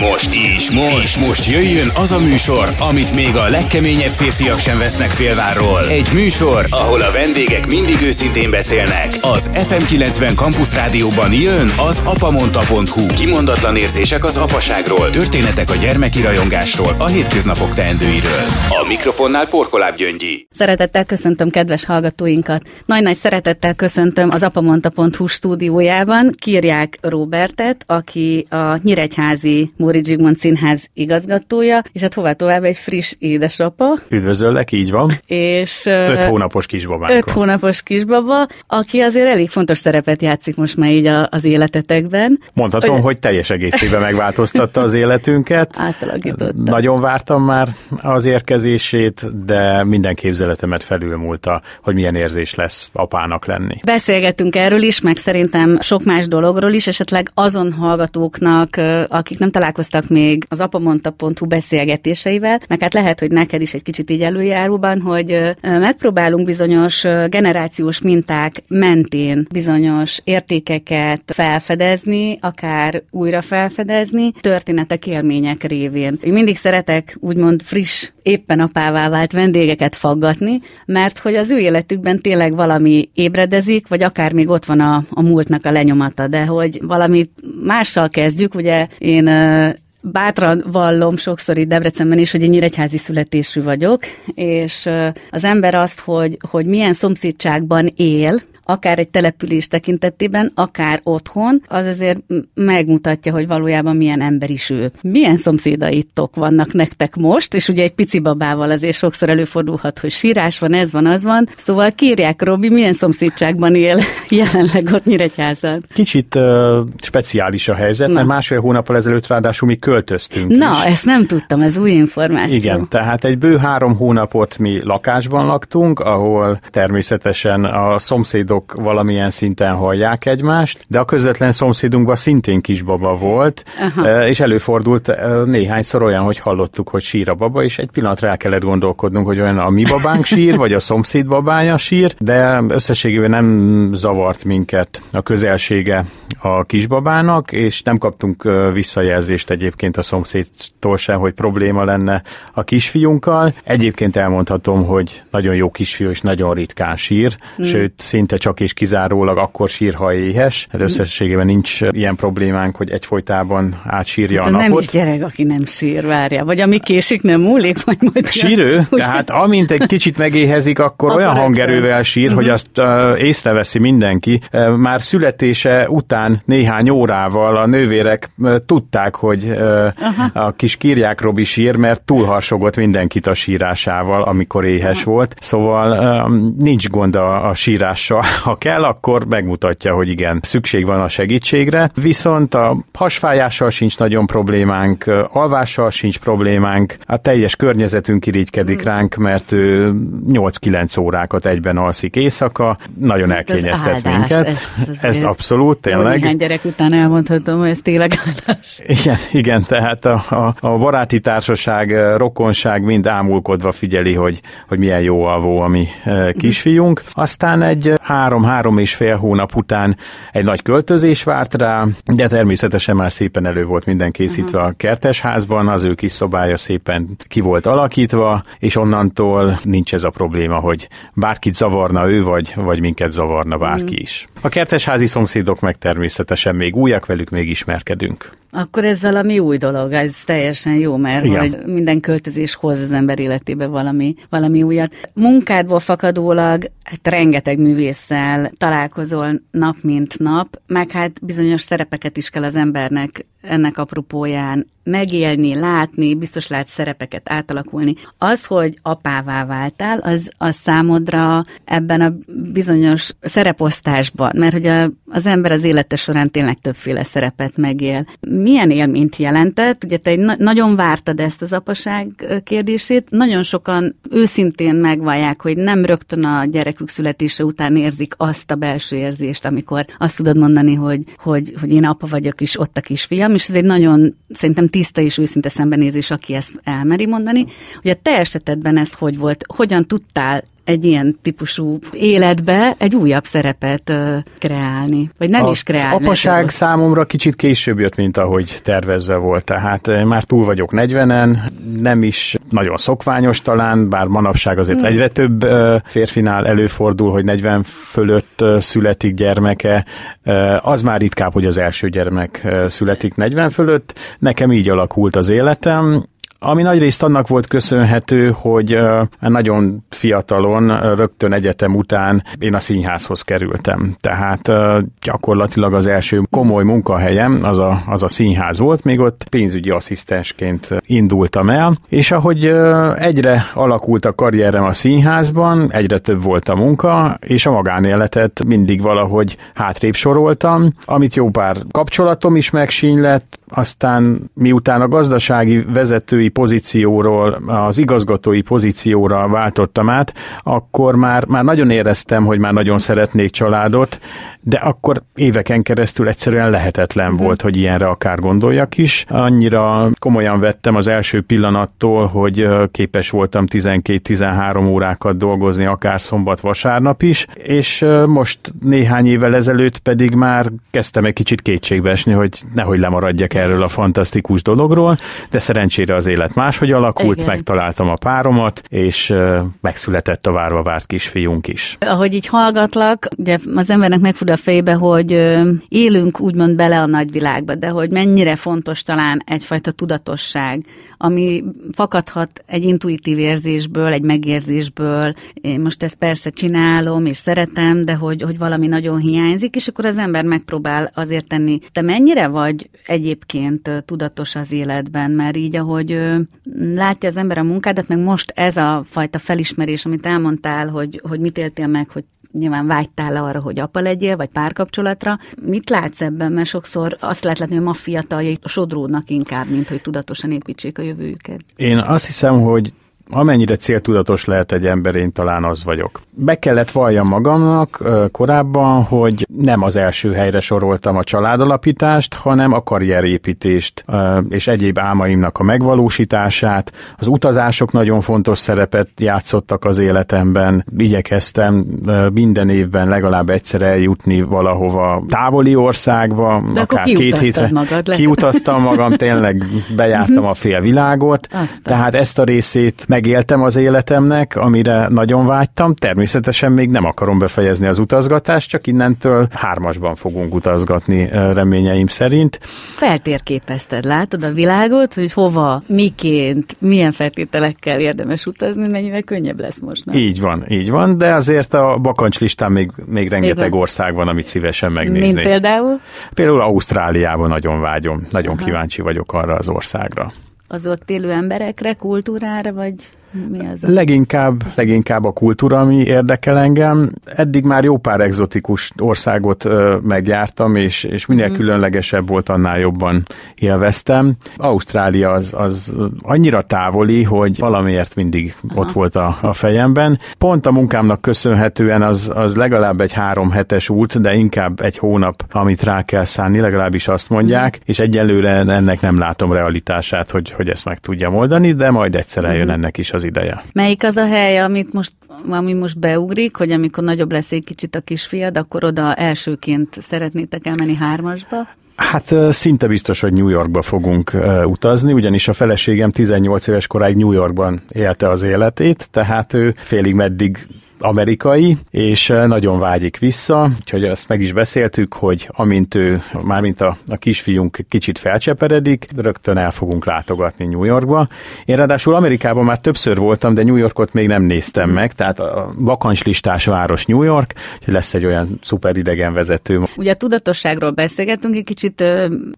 Most, és most, és most jöjjön az a műsor, amit még a legkeményebb férfiak sem vesznek félvárról. Egy műsor, ahol a vendégek mindig őszintén beszélnek. Az FM90 Campus Rádióban jön az apamonta.hu. Kimondatlan érzések az apaságról, történetek a gyermeki rajongásról, a hétköznapok teendőiről. A mikrofonnál Porkoláb Gyöngyi. Szeretettel köszöntöm kedves hallgatóinkat. Nagy-nagy szeretettel köszöntöm az apamonta.hu stúdiójában Kírják Robertet, aki a Nyíregyházi Móri Zsigmond Színház igazgatója, és hát hová tovább egy friss édesapa. Üdvözöllek, így van. És öt hónapos kisbabánk Öt hónapos kisbaba, aki azért elég fontos szerepet játszik most már így az életetekben. Mondhatom, hogy, hogy teljes egészében megváltoztatta az életünket. Átalakította. Nagyon vártam már az érkezését, de minden képzeletemet felülmúlta, hogy milyen érzés lesz apának lenni. Beszélgettünk erről is, meg szerintem sok más dologról is, esetleg azon hallgatóknak, akik nem találkoztak még az apamonta.hu beszélgetéseivel, meg hát lehet, hogy neked is egy kicsit így előjáróban, hogy megpróbálunk bizonyos generációs minták mentén bizonyos értékeket felfedezni, akár újra felfedezni, történetek, élmények révén. Én mindig szeretek úgymond friss, éppen apává vált vendégeket faggatni, mert hogy az ő életükben tényleg valami ébredezik, vagy akár még ott van a, a múltnak a lenyomata, de hogy valami mással kezdjük, ugye én bátran vallom sokszor itt Debrecenben is, hogy én nyíregyházi születésű vagyok, és az ember azt, hogy, hogy milyen szomszédságban él, akár egy település tekintetében, akár otthon, az azért megmutatja, hogy valójában milyen ember is ő. Milyen szomszédaitok vannak nektek most, és ugye egy pici babával azért sokszor előfordulhat, hogy sírás van, ez van, az van. Szóval kérják, Robi, milyen szomszédságban él jelenleg ott Nyíregyházan? Kicsit uh, speciális a helyzet, Na. mert másfél hónappal ezelőtt ráadásul mi költöztünk Na, is. ezt nem tudtam, ez új információ. Igen, tehát egy bő három hónapot mi lakásban laktunk, ahol természetesen a szomszédok szomszédok valamilyen szinten hallják egymást, de a közvetlen szomszédunkban szintén kisbaba volt, Aha. és előfordult néhányszor olyan, hogy hallottuk, hogy sír a baba, és egy pillanatra el kellett gondolkodnunk, hogy olyan a mi babánk sír, vagy a szomszéd babája sír, de összességében nem zavart minket a közelsége a kisbabának, és nem kaptunk visszajelzést egyébként a szomszédtól sem, hogy probléma lenne a kisfiunkkal. Egyébként elmondhatom, hogy nagyon jó kisfiú, és nagyon ritkán sír, mm. sőt, szinte csak és kizárólag akkor sír, ha éhes. Hát összességében nincs ilyen problémánk, hogy egyfolytában átsírja hát a napot. Nem is gyerek, aki nem sír, várja. Vagy ami késik, nem múlik, vagy majd... Sírő? Ugye? Tehát amint egy kicsit megéhezik, akkor, akkor olyan hangerővel sír, uh-huh. hogy azt uh, észreveszi mindenki. Uh, már születése után néhány órával a nővérek uh, tudták, hogy uh, a kis kirják Robi sír, mert túlharsogott mindenkit a sírásával, amikor éhes uh-huh. volt. Szóval uh, nincs gond a, a sírással ha kell, akkor megmutatja, hogy igen, szükség van a segítségre, viszont a hasfájással sincs nagyon problémánk, alvással sincs problémánk, a teljes környezetünk irigykedik hmm. ránk, mert ő 8-9 órákat egyben alszik éjszaka, nagyon hát elkényeztet áldás, minket. Ez, ez abszolút, tényleg. Néhány gyerek után elmondhatom, hogy ez tényleg áldás. Igen, igen, tehát a, a, a baráti társaság, rokonság mind ámulkodva figyeli, hogy, hogy milyen jó alvó a mi kisfiunk. Aztán egy három-három és fél hónap után egy nagy költözés várt rá, de természetesen már szépen elő volt minden készítve uh-huh. a kertesházban, az ő kis szobája szépen ki volt alakítva, és onnantól nincs ez a probléma, hogy bárkit zavarna ő, vagy, vagy minket zavarna bárki uh-huh. is. A kertesházi szomszédok meg természetesen még újak, velük még ismerkedünk. Akkor ez valami új dolog, ez teljesen jó, mert Igen. hogy minden költözés hoz az ember életébe valami, valami újat. Munkádból fakadólag hát rengeteg művésszel találkozol nap mint nap, meg hát bizonyos szerepeket is kell az embernek ennek apropóján megélni, látni, biztos lát szerepeket átalakulni. Az, hogy apává váltál, az, az számodra ebben a bizonyos szereposztásban, mert hogy a, az ember az élete során tényleg többféle szerepet megél. Milyen élményt jelentett? Ugye te na- nagyon vártad ezt az apaság kérdését, nagyon sokan őszintén megvallják, hogy nem rögtön a gyerekük születése után érzik azt a belső érzést, amikor azt tudod mondani, hogy, hogy, hogy én apa vagyok, és ott a kisfiam, és ez egy nagyon szerintem tiszta és őszinte szembenézés, aki ezt elmeri mondani, hogy a te esetedben ez hogy volt, hogyan tudtál egy ilyen típusú életbe egy újabb szerepet kreálni, vagy nem a, is kreálni. Az apaság számomra kicsit később jött, mint ahogy tervezve volt, tehát már túl vagyok 40-en, nem is nagyon szokványos talán, bár manapság azért hmm. egyre több férfinál előfordul, hogy 40 fölött születik gyermeke, az már ritkább, hogy az első gyermek születik 40 fölött. Nekem így alakult az életem, ami nagyrészt annak volt köszönhető, hogy nagyon fiatalon, rögtön egyetem után én a színházhoz kerültem. Tehát gyakorlatilag az első komoly munkahelyem az a, az a színház volt, még ott pénzügyi asszisztensként indultam el, és ahogy egyre alakult a karrierem a színházban, egyre több volt a munka, és a magánéletet mindig valahogy hátrébb soroltam, amit jó pár kapcsolatom is megsínylett, aztán miután a gazdasági vezetői pozícióról az igazgatói pozícióra váltottam át, akkor már, már nagyon éreztem, hogy már nagyon szeretnék családot, de akkor éveken keresztül egyszerűen lehetetlen mm. volt, hogy ilyenre akár gondoljak is. Annyira komolyan vettem az első pillanattól, hogy képes voltam 12-13 órákat dolgozni, akár szombat-vasárnap is, és most néhány évvel ezelőtt pedig már kezdtem egy kicsit kétségbe esni, hogy nehogy lemaradjak erről a fantasztikus dologról, de szerencsére az élet máshogy alakult, Igen. megtaláltam a páromat, és megszületett a várva várt kisfiunk is. Ahogy így hallgatlak, ugye az embernek megfordul a fejébe, hogy élünk úgymond bele a nagyvilágba, de hogy mennyire fontos talán egyfajta tudatosság, ami fakadhat egy intuitív érzésből, egy megérzésből. Én most ezt persze csinálom, és szeretem, de hogy, hogy valami nagyon hiányzik, és akkor az ember megpróbál azért tenni. Te mennyire vagy egyébként tudatos az életben, mert így, ahogy látja az ember a munkádat, meg most ez a fajta felismerés, amit elmondtál, hogy, hogy mit éltél meg, hogy nyilván vágytál arra, hogy apa legyél, vagy párkapcsolatra. Mit látsz ebben? Mert sokszor azt lehet látni, hogy ma fiataljai sodródnak inkább, mint hogy tudatosan építsék a jövőjüket. Én azt hiszem, hogy amennyire céltudatos lehet egy ember, én talán az vagyok. Be kellett valljam magamnak korábban, hogy nem az első helyre soroltam a családalapítást, hanem a karrierépítést és egyéb álmaimnak a megvalósítását. Az utazások nagyon fontos szerepet játszottak az életemben. Igyekeztem minden évben legalább egyszer eljutni valahova távoli országba, De akár két hétre. Magad, kiutaztam magam, tényleg bejártam a fél világot. Aztán. Tehát ezt a részét megéltem az életemnek, amire nagyon vágytam. Természetesen még nem akarom befejezni az utazgatást, csak innentől hármasban fogunk utazgatni reményeim szerint. Feltérképezted, látod a világot, hogy hova, miként, milyen feltételekkel érdemes utazni, mennyivel könnyebb lesz most. Nem? Így van, így van, de azért a bakancslistán még, még rengeteg még ország van, amit szívesen megnéznék. Mint például? Például Ausztráliában nagyon vágyom, nagyon Aha. kíváncsi vagyok arra az országra az ott élő emberekre, kultúrára, vagy mi az? Leginkább, leginkább a kultúra, ami érdekel engem. Eddig már jó pár egzotikus országot ö, megjártam, és, és minél mm. különlegesebb volt, annál jobban élveztem. Ausztrália az, az annyira távoli, hogy valamiért mindig Aha. ott volt a, a fejemben. Pont a munkámnak köszönhetően az, az legalább egy három hetes út, de inkább egy hónap, amit rá kell szánni, legalábbis azt mondják, mm. és egyelőre ennek nem látom realitását, hogy, hogy ezt meg tudja oldani, de majd egyszer eljön mm. ennek is az ideje. Melyik az a hely, amit most, ami most beugrik, hogy amikor nagyobb lesz egy kicsit a kisfiad, akkor oda elsőként szeretnétek elmenni hármasba? Hát szinte biztos, hogy New Yorkba fogunk utazni, ugyanis a feleségem 18 éves koráig New Yorkban élte az életét, tehát ő félig meddig amerikai, és eh, nagyon vágyik vissza, úgyhogy azt meg is beszéltük, hogy amint ő, mármint a, a kisfiunk kicsit felcseperedik, rögtön el fogunk látogatni New Yorkba. Én ráadásul Amerikában már többször voltam, de New Yorkot még nem néztem meg, tehát a vakancslistás város New York, hogy lesz egy olyan szuper idegenvezető. Ugye a tudatosságról beszélgettünk egy kicsit,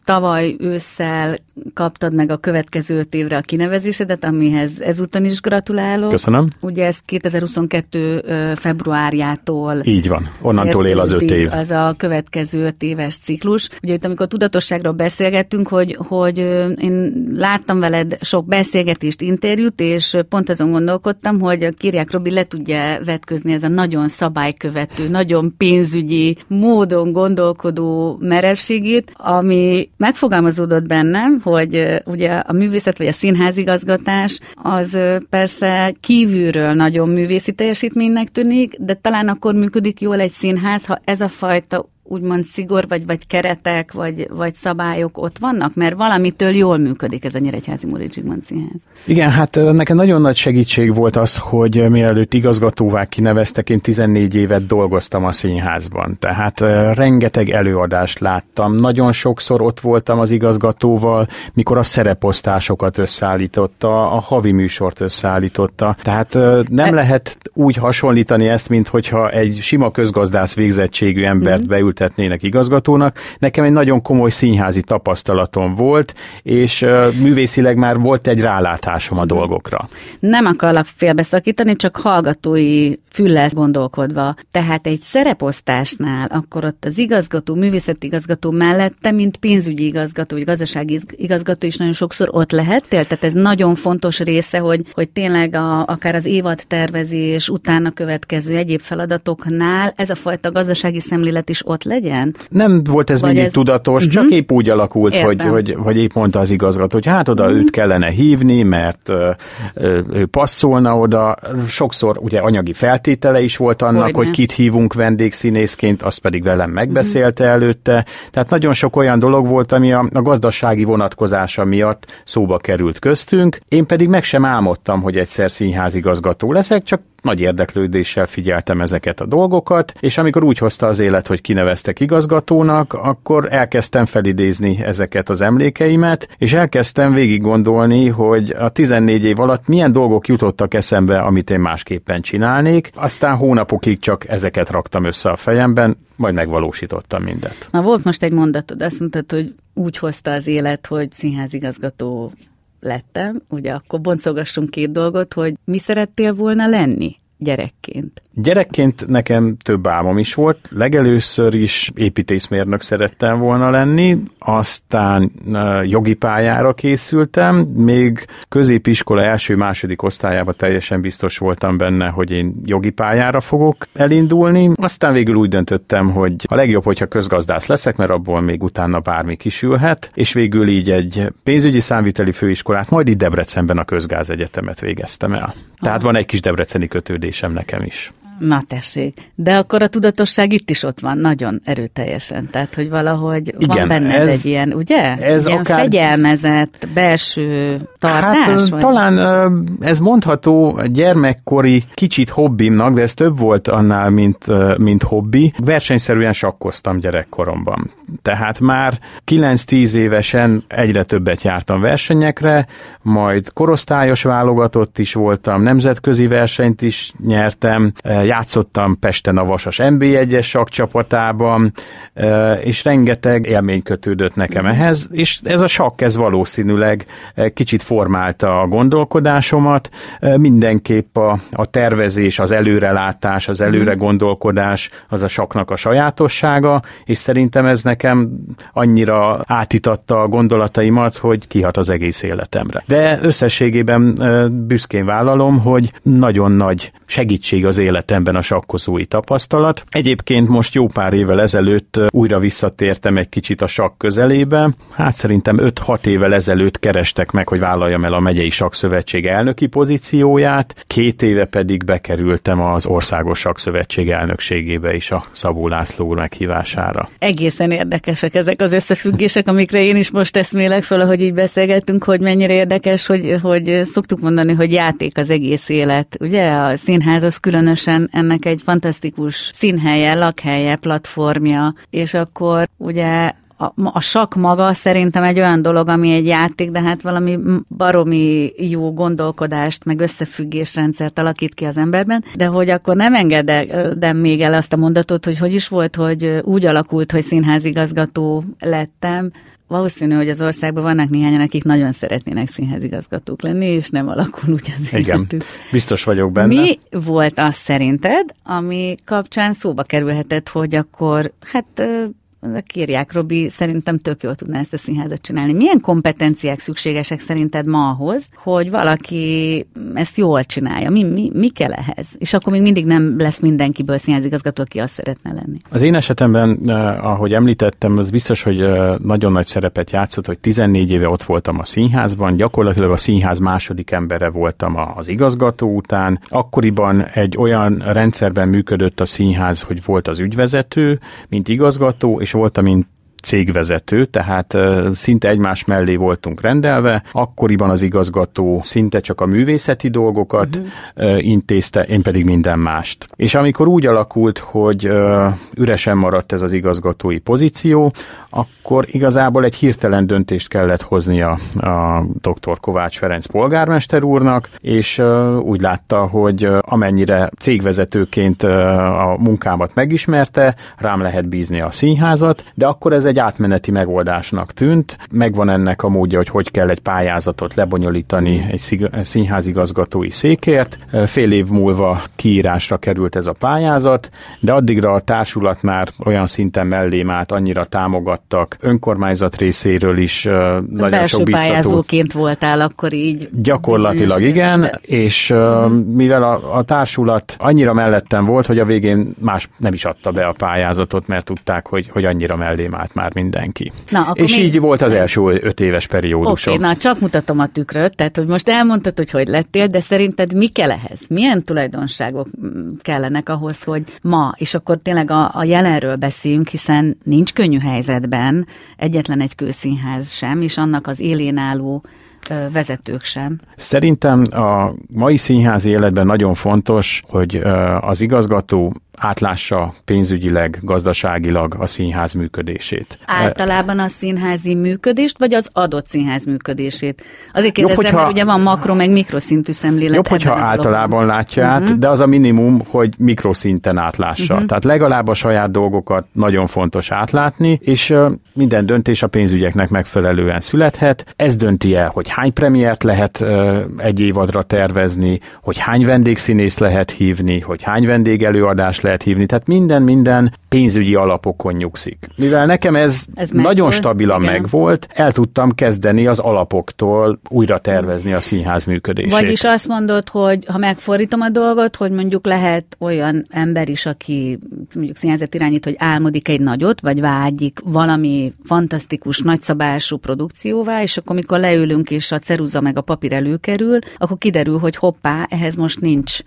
tavaly ősszel kaptad meg a következő öt évre a kinevezésedet, amihez ezúton is gratulálok. Köszönöm. Ugye ez 2022 februárjától. Így van, onnantól él az öt év. Az a következő öt éves ciklus. Ugye itt, amikor tudatosságról beszélgettünk, hogy, hogy én láttam veled sok beszélgetést, interjút, és pont azon gondolkodtam, hogy a Kiriák Robi le tudja vetközni ez a nagyon szabálykövető, nagyon pénzügyi módon gondolkodó merevségét, ami megfogalmazódott bennem, hogy ugye a művészet vagy a színházigazgatás az persze kívülről nagyon művészi teljesítmény tűnik, de talán akkor működik jól egy színház, ha ez a fajta úgymond szigor, vagy, vagy keretek, vagy, vagy szabályok ott vannak? Mert valamitől jól működik ez a Nyíregyházi Múri Zsigmond Színház. Igen, hát nekem nagyon nagy segítség volt az, hogy mielőtt igazgatóvá kineveztek, én 14 évet dolgoztam a színházban. Tehát rengeteg előadást láttam. Nagyon sokszor ott voltam az igazgatóval, mikor a szereposztásokat összeállította, a havi műsort összeállította. Tehát nem e- lehet úgy hasonlítani ezt, mint hogyha egy sima közgazdász végzettségű embert mm. beült ültetnének igazgatónak. Nekem egy nagyon komoly színházi tapasztalatom volt, és művészileg már volt egy rálátásom a dolgokra. Nem akarlak félbeszakítani, csak hallgatói füllesz gondolkodva. Tehát egy szereposztásnál akkor ott az igazgató, művészeti igazgató mellette, mint pénzügyi igazgató, vagy gazdasági igazgató is nagyon sokszor ott lehettél, tehát ez nagyon fontos része, hogy, hogy tényleg a, akár az évad tervezés, utána következő egyéb feladatoknál ez a fajta gazdasági szemlélet is ott legyen? Nem volt ez Vagy mindig ez... tudatos, uh-huh. csak épp úgy alakult, hogy, hogy, hogy épp mondta az igazgató, hogy hát oda uh-huh. őt kellene hívni, mert uh, ő passzolna oda. Sokszor ugye anyagi feltétele is volt annak, Hogyne. hogy kit hívunk vendégszínészként, azt pedig velem megbeszélte uh-huh. előtte. Tehát nagyon sok olyan dolog volt, ami a, a gazdasági vonatkozása miatt szóba került köztünk. Én pedig meg sem álmodtam, hogy egyszer színházigazgató leszek, csak nagy érdeklődéssel figyeltem ezeket a dolgokat, és amikor úgy hozta az élet, hogy kineveztek igazgatónak, akkor elkezdtem felidézni ezeket az emlékeimet, és elkezdtem végig gondolni, hogy a 14 év alatt milyen dolgok jutottak eszembe, amit én másképpen csinálnék. Aztán hónapokig csak ezeket raktam össze a fejemben, majd megvalósítottam mindet. Na volt most egy mondatod, azt mondtad, hogy úgy hozta az élet, hogy színházigazgató lettem, ugye akkor boncogassunk két dolgot, hogy mi szerettél volna lenni gyerekként? Gyerekként nekem több álmom is volt. Legelőször is építészmérnök szerettem volna lenni, aztán jogi pályára készültem, még középiskola első-második osztályában teljesen biztos voltam benne, hogy én jogi pályára fogok elindulni. Aztán végül úgy döntöttem, hogy a legjobb, hogyha közgazdász leszek, mert abból még utána bármi kisülhet, és végül így egy pénzügyi számviteli főiskolát, majd itt Debrecenben a Közgázegyetemet végeztem el. Tehát van egy kis debreceni kötődésem nekem is. Na tessék, de akkor a tudatosság itt is ott van, nagyon erőteljesen, tehát hogy valahogy Igen, van benned ez, egy ilyen, ugye? Ez ilyen akár... fegyelmezett belső tartás? Hát, vagy? talán ez mondható gyermekkori kicsit hobbimnak, de ez több volt annál, mint, mint hobbi. Versenyszerűen sakkoztam gyerekkoromban. Tehát már 9-10 évesen egyre többet jártam versenyekre, majd korosztályos válogatott is voltam, nemzetközi versenyt is nyertem, játszottam Pesten a Vasas NB1-es sakcsapatában, és rengeteg élmény kötődött nekem ehhez, és ez a sakk, ez valószínűleg kicsit formálta a gondolkodásomat, mindenképp a, a tervezés, az előrelátás, az előre gondolkodás, az a saknak a sajátossága, és szerintem ez nekem annyira átitatta a gondolataimat, hogy kihat az egész életemre. De összességében büszkén vállalom, hogy nagyon nagy segítség az életem életemben a sakkozói tapasztalat. Egyébként most jó pár évvel ezelőtt újra visszatértem egy kicsit a sakk közelébe. Hát szerintem 5-6 évvel ezelőtt kerestek meg, hogy vállaljam el a megyei sakszövetség elnöki pozícióját, két éve pedig bekerültem az Országos Sakszövetség elnökségébe is a Szabó László úr meghívására. Egészen érdekesek ezek az összefüggések, amikre én is most eszmélek föl, hogy így beszélgettünk, hogy mennyire érdekes, hogy, hogy szoktuk mondani, hogy játék az egész élet. Ugye a színház az különösen ennek egy fantasztikus színhelye, lakhelye, platformja, és akkor ugye a, a sak maga szerintem egy olyan dolog, ami egy játék, de hát valami baromi jó gondolkodást, meg összefüggésrendszert alakít ki az emberben, de hogy akkor nem engedem még el azt a mondatot, hogy hogy is volt, hogy úgy alakult, hogy színházigazgató lettem, valószínű, hogy az országban vannak néhányan, akik nagyon szeretnének színházigazgatók lenni, és nem alakul úgy az Igen, életük. biztos vagyok benne. Mi volt az szerinted, ami kapcsán szóba kerülhetett, hogy akkor hát kérják, Robi, szerintem tök jól tudná ezt a színházat csinálni. Milyen kompetenciák szükségesek szerinted ma ahhoz, hogy valaki ezt jól csinálja? Mi, mi, mi kell ehhez? És akkor még mindig nem lesz mindenkiből színházigazgató, aki azt szeretne lenni. Az én esetemben, eh, ahogy említettem, az biztos, hogy eh, nagyon nagy szerepet játszott, hogy 14 éve ott voltam a színházban, gyakorlatilag a színház második embere voltam az igazgató után. Akkoriban egy olyan rendszerben működött a színház, hogy volt az ügyvezető, mint igazgató, és volt, mint cégvezető, tehát szinte egymás mellé voltunk rendelve. Akkoriban az igazgató szinte csak a művészeti dolgokat uh-huh. intézte, én pedig minden mást. És amikor úgy alakult, hogy üresen maradt ez az igazgatói pozíció, akkor igazából egy hirtelen döntést kellett hoznia a dr. Kovács Ferenc polgármester úrnak, és úgy látta, hogy amennyire cégvezetőként a munkámat megismerte, rám lehet bízni a színházat, de akkor ez egy átmeneti megoldásnak tűnt. Megvan ennek a módja, hogy hogy kell egy pályázatot lebonyolítani egy színházigazgatói székért. Fél év múlva kiírásra került ez a pályázat, de addigra a társulat már olyan szinten mellém állt, annyira támogattak. Önkormányzat részéről is nagyon Belső sok biztató. pályázóként voltál akkor így. Gyakorlatilag igen, és uh, mivel a, a társulat annyira mellettem volt, hogy a végén más nem is adta be a pályázatot, mert tudták, hogy, hogy annyira mellém állt már mindenki. Na, akkor és még... így volt az első öt éves periódusom. Oké, okay, na csak mutatom a tükröt, tehát hogy most elmondtad, hogy hogy lettél, de szerinted mi kell ehhez? Milyen tulajdonságok mm, kellenek ahhoz, hogy ma, és akkor tényleg a, a jelenről beszéljünk, hiszen nincs könnyű helyzetben egyetlen egy kőszínház sem, és annak az élén álló vezetők sem. Szerintem a mai színházi életben nagyon fontos, hogy az igazgató átlássa pénzügyileg, gazdaságilag a színház működését. Általában a színházi működést, vagy az adott színház működését? Azért kérdezem, jobb, hogyha, mert ugye van makro, meg mikroszintű szemlélet. Jobb, hogyha általában látja át, uh-huh. de az a minimum, hogy mikroszinten átlássa. Uh-huh. Tehát legalább a saját dolgokat nagyon fontos átlátni, és minden döntés a pénzügyeknek megfelelően születhet. Ez dönti el, hogy hány premiért lehet egy évadra tervezni, hogy hány vendégszínész lehet hívni, hogy hány vendégelőadás lehet hívni. Tehát minden-minden pénzügyi alapokon nyugszik. Mivel nekem ez, ez nagyon stabilan igen. megvolt, el tudtam kezdeni az alapoktól újra tervezni a színház működését. Vagyis azt mondod, hogy ha megfordítom a dolgot, hogy mondjuk lehet olyan ember is, aki mondjuk színházat irányít, hogy álmodik egy nagyot, vagy vágyik valami fantasztikus, nagyszabású produkcióvá, és akkor mikor leülünk és a ceruza meg a papír előkerül, akkor kiderül, hogy hoppá, ehhez most nincs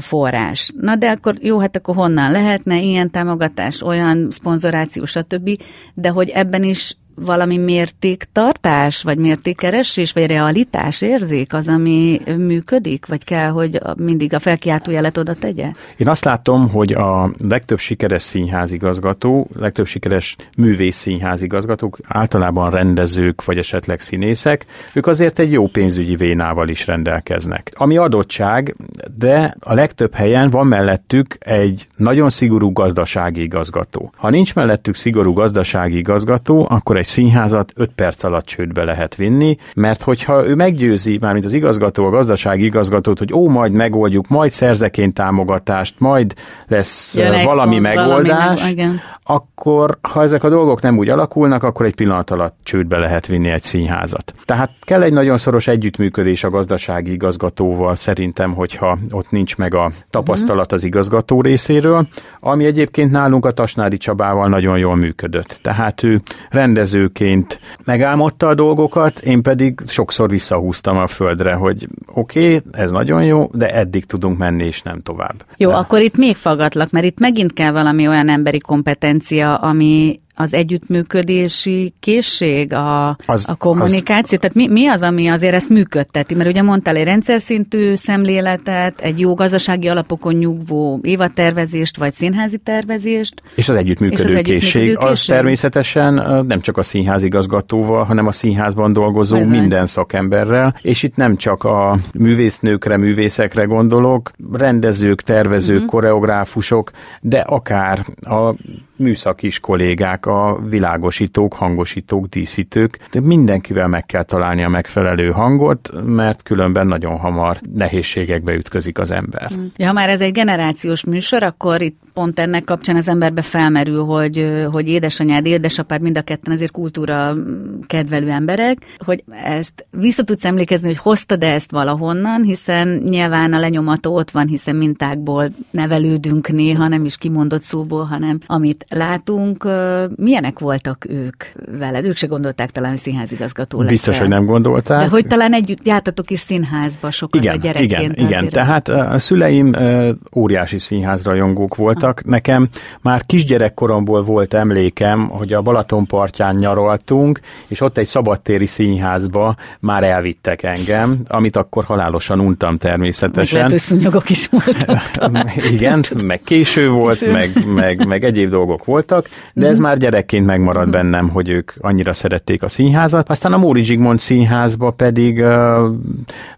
forrás. Na de akkor jó, hát akkor honnan lehetne ilyen támogatás, olyan szponzoráció, stb. De hogy ebben is valami mértéktartás, vagy mértékkeresés, vagy realitás érzék az, ami működik, vagy kell, hogy mindig a felkiáltójelet oda tegye? Én azt látom, hogy a legtöbb sikeres színházigazgató, legtöbb sikeres művész színházigazgatók, általában rendezők, vagy esetleg színészek, ők azért egy jó pénzügyi vénával is rendelkeznek. Ami adottság, de a legtöbb helyen van mellettük egy nagyon szigorú gazdasági igazgató. Ha nincs mellettük szigorú gazdasági igazgató, akkor egy színházat 5 perc alatt csődbe lehet vinni, mert hogyha ő meggyőzi, mármint az igazgató, a gazdasági igazgatót, hogy ó, majd megoldjuk, majd szerzeként támogatást, majd lesz Jön valami megoldás, valami meg, akkor ha ezek a dolgok nem úgy alakulnak, akkor egy pillanat alatt csődbe lehet vinni egy színházat. Tehát kell egy nagyon szoros együttműködés a gazdasági igazgatóval szerintem, hogyha ott nincs meg a tapasztalat az igazgató részéről, ami egyébként nálunk a Tasnári Csabával nagyon jól működött. Tehát ő rendezőként megálmodta a dolgokat, én pedig sokszor visszahúztam a földre, hogy oké, okay, ez nagyon jó, de eddig tudunk menni, és nem tovább. Jó, de... akkor itt még fagatlak, mert itt megint kell valami olyan emberi kompetencia, kompetencia, ami az együttműködési készség, a, az, a kommunikáció? Az, Tehát mi, mi az, ami azért ezt működteti? Mert ugye mondtál egy rendszer szintű szemléletet, egy jó gazdasági alapokon nyugvó évatervezést, vagy színházi tervezést. És az együttműködő, és az készség, együttműködő készség, az természetesen nem csak a színházigazgatóval, hanem a színházban dolgozó Bizony. minden szakemberrel, és itt nem csak a művésznőkre, művészekre gondolok, rendezők, tervezők, uh-huh. koreográfusok, de akár a műszakis kollégák, a világosítók, hangosítók, díszítők, de mindenkivel meg kell találni a megfelelő hangot, mert különben nagyon hamar nehézségekbe ütközik az ember. Ja, ha már ez egy generációs műsor, akkor itt pont ennek kapcsán az emberbe felmerül, hogy, hogy édesanyád, édesapád mind a ketten azért kultúra kedvelő emberek, hogy ezt vissza tudsz emlékezni, hogy hoztad-e ezt valahonnan, hiszen nyilván a lenyomató ott van, hiszen mintákból nevelődünk néha, nem is kimondott szóból, hanem amit látunk. Milyenek voltak ők veled? Ők se gondolták talán, hogy színházigazgató lesz. Biztos, hogy nem gondolták. De hogy talán együtt jártatok is színházba sokat igen, a gyerekként. Igen, igen. Tehát a szüleim óriási színházrajongók voltak. Nekem már kisgyerekkoromból volt emlékem, hogy a Balaton partján nyaraltunk, és ott egy szabadtéri színházba már elvittek engem, amit akkor halálosan untam természetesen. Meg lehet, is voltak. Igen, meg késő volt, késő. Meg, meg, meg egyéb dolgok voltak, de ez mm-hmm. már gyerekként megmaradt mm-hmm. bennem, hogy ők annyira szerették a színházat. Aztán a Móri Zsigmond színházba pedig uh,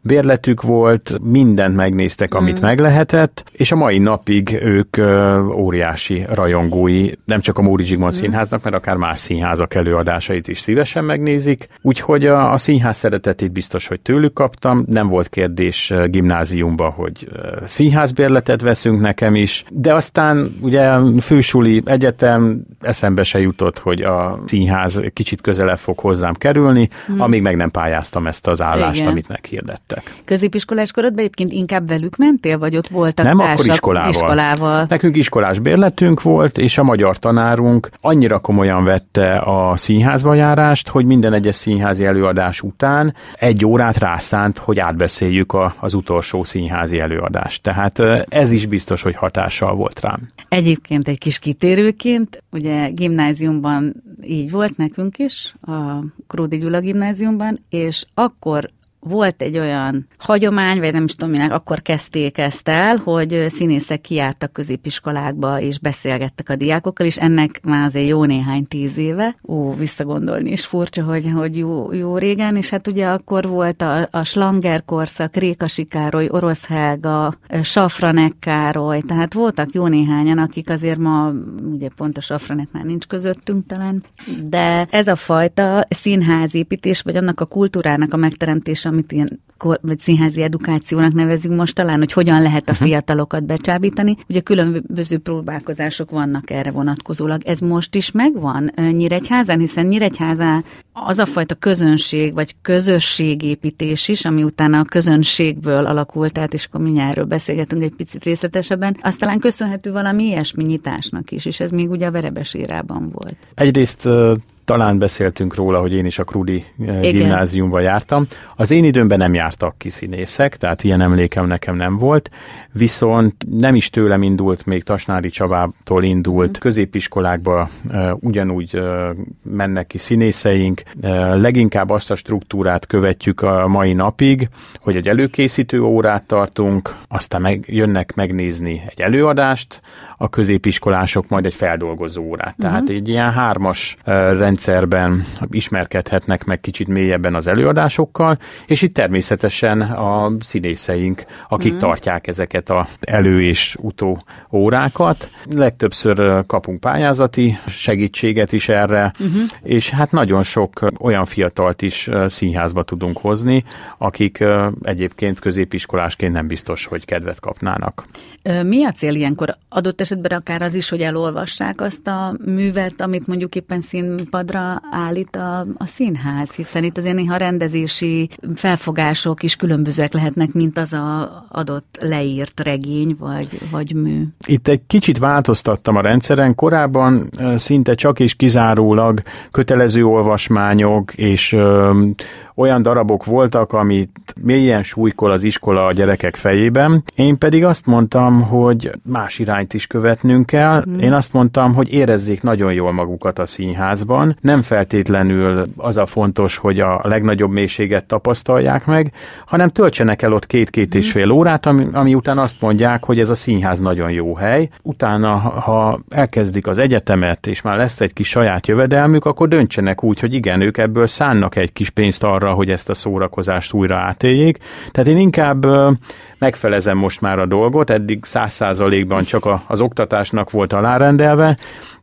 bérletük volt, mindent megnéztek, amit mm. meg lehetett, és a mai napig ők uh, óriási rajongói, nem csak a Móri Zsigmond mm. színháznak, mert akár más színházak előadásait is szívesen megnézik, úgyhogy a, a színház szeretetét biztos, hogy tőlük kaptam, nem volt kérdés gimnáziumba, hogy színházbérletet veszünk nekem is, de aztán ugye fősuli egyetem eszembe se jutott, hogy a színház kicsit közelebb fog hozzám kerülni, hmm. amíg meg nem pályáztam ezt az állást, Igen. amit meghirdettek. Középiskolás korodban egyébként inkább velük mentél, vagy ott voltak Nem, akkor iskolával. iskolával. Nekünk iskolás bérletünk volt, és a magyar tanárunk annyira komolyan vette a színházba járást, hogy minden egyes színházi előadás után egy órát rászánt, hogy átbeszéljük a, az utolsó színházi előadást. Tehát ez is biztos, hogy hatással volt rám. Egyébként egy kis kitérőként, ugye gimnáziumban így volt nekünk is, a Kródi Gyula gimnáziumban, és akkor volt egy olyan hagyomány, vagy nem is tudom minek, akkor kezdték ezt el, hogy színészek kiálltak középiskolákba, és beszélgettek a diákokkal, és ennek már azért jó néhány tíz éve. Ó, visszagondolni is furcsa, hogy, hogy jó, jó régen, és hát ugye akkor volt a, a Slanger korszak, Rékasi Károly, Orosz Helga, Safranek Károly, tehát voltak jó néhányan, akik azért ma, ugye pont a Safranek már nincs közöttünk talán, de ez a fajta színházépítés, vagy annak a kultúrának a megteremtése, amit ilyen kor, vagy színházi edukációnak nevezünk most talán, hogy hogyan lehet a mhm. fiatalokat becsábítani. Ugye különböző próbálkozások vannak erre vonatkozólag. Ez most is megvan Nyíregyházán, hiszen Nyíregyházán az a fajta közönség, vagy közösségépítés is, ami utána a közönségből alakult, tehát és akkor mindjárt erről beszélgetünk egy picit részletesebben, az talán köszönhető valami ilyesmi nyitásnak is, és ez még ugye a Verebes érában volt. Egyrészt talán beszéltünk róla, hogy én is a Krudi eh, Igen. gimnáziumba jártam. Az én időmben nem jártak ki színészek, tehát ilyen emlékem nekem nem volt, viszont nem is tőlem indult, még Tasnári Csabától indult, mm. középiskolákba uh, ugyanúgy uh, mennek ki színészeink, uh, leginkább azt a struktúrát követjük a mai napig, hogy egy előkészítő órát tartunk, aztán meg, jönnek megnézni egy előadást, a középiskolások majd egy feldolgozó órát. Uh-huh. Tehát egy ilyen hármas rendszerben ismerkedhetnek meg kicsit mélyebben az előadásokkal, és itt természetesen a színészeink, akik uh-huh. tartják ezeket a elő- és utó órákat. Legtöbbször kapunk pályázati segítséget is erre, uh-huh. és hát nagyon sok olyan fiatalt is színházba tudunk hozni, akik egyébként középiskolásként nem biztos, hogy kedvet kapnának. Mi a cél ilyenkor? Adott esetben akár az is, hogy elolvassák azt a művet, amit mondjuk éppen színpadra állít a, a színház, hiszen itt azért néha rendezési felfogások is különbözőek lehetnek, mint az a adott leírt regény vagy, vagy mű. Itt egy kicsit változtattam a rendszeren. Korábban szinte csak és kizárólag kötelező olvasmányok és olyan darabok voltak, amit mélyen súlykol az iskola a gyerekek fejében. Én pedig azt mondtam, hogy más irányt is követnünk kell. Mm. Én azt mondtam, hogy érezzék nagyon jól magukat a színházban. Nem feltétlenül az a fontos, hogy a legnagyobb mélységet tapasztalják meg, hanem töltsenek el ott két-két mm. és fél órát, ami, ami után azt mondják, hogy ez a színház nagyon jó hely. Utána, ha elkezdik az egyetemet, és már lesz egy kis saját jövedelmük, akkor döntsenek úgy, hogy igen, ők ebből szánnak egy kis pénzt arra, arra, hogy ezt a szórakozást újra átéljék. Tehát én inkább megfelezem most már a dolgot, eddig száz százalékban csak az oktatásnak volt alárendelve,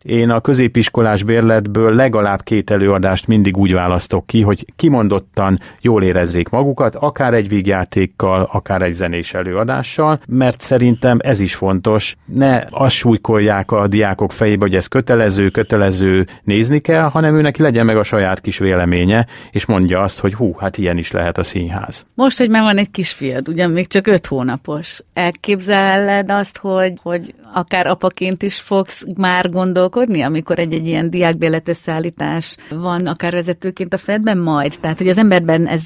én a középiskolás bérletből legalább két előadást mindig úgy választok ki, hogy kimondottan jól érezzék magukat, akár egy vígjátékkal, akár egy zenés előadással, mert szerintem ez is fontos. Ne azt súlykolják a diákok fejébe, hogy ez kötelező, kötelező nézni kell, hanem őnek legyen meg a saját kis véleménye, és mondja azt, hogy hú, hát ilyen is lehet a színház. Most, hogy már van egy kisfiad, ugyan még csak öt hónapos, elképzeled azt, hogy, hogy akár apaként is fogsz már gondolkodni amikor egy-egy ilyen diákbélet összeállítás van, akár vezetőként a Fedben majd? Tehát, hogy az emberben ez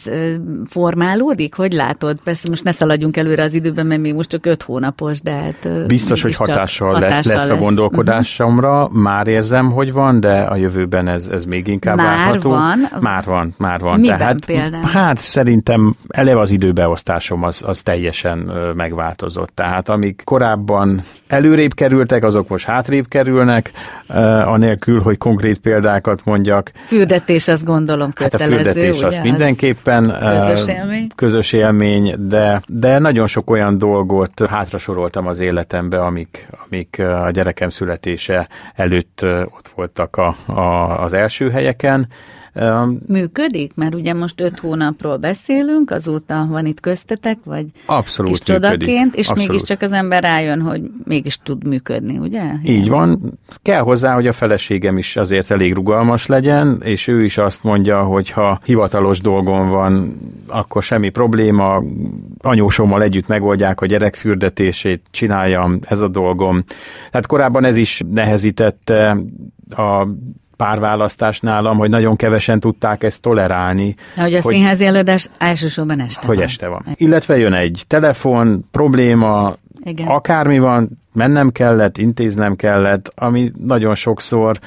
formálódik? Hogy látod? Persze most ne szaladjunk előre az időben, mert még most csak öt hónapos, de hát... Biztos, hogy hatással, hatással lesz, lesz a gondolkodásomra. Uh-huh. Már érzem, hogy van, de a jövőben ez, ez még inkább már látható. van? Már van, már van. Miben Tehát, például? Hát szerintem eleve az időbeosztásom az, az teljesen megváltozott. Tehát amíg korábban előrébb kerültek, azok most hátrébb kerülnek, anélkül, hogy konkrét példákat mondjak. Fürdetés, azt gondolom kötelező, Hát a fürdetés ugye? az mindenképpen közös élmény, közös élmény de, de nagyon sok olyan dolgot hátrasoroltam az életembe, amik, amik a gyerekem születése előtt ott voltak a, a, az első helyeken, Működik? Mert ugye most öt hónapról beszélünk, azóta van itt köztetek, vagy Abszolút kis csodaként, és Abszolút. mégiscsak az ember rájön, hogy mégis tud működni, ugye? Így van. Kell hozzá, hogy a feleségem is azért elég rugalmas legyen, és ő is azt mondja, hogy ha hivatalos dolgon van, akkor semmi probléma, anyósommal együtt megoldják a gyerekfürdetését, csináljam, ez a dolgom. Tehát korábban ez is nehezítette a párválasztás nálam, hogy nagyon kevesen tudták ezt tolerálni. Hogy a hogy, színházi előadás elsősorban este Hogy van. este van. Illetve jön egy telefon, probléma, Igen. akármi van, mennem kellett, intéznem kellett, ami nagyon sokszor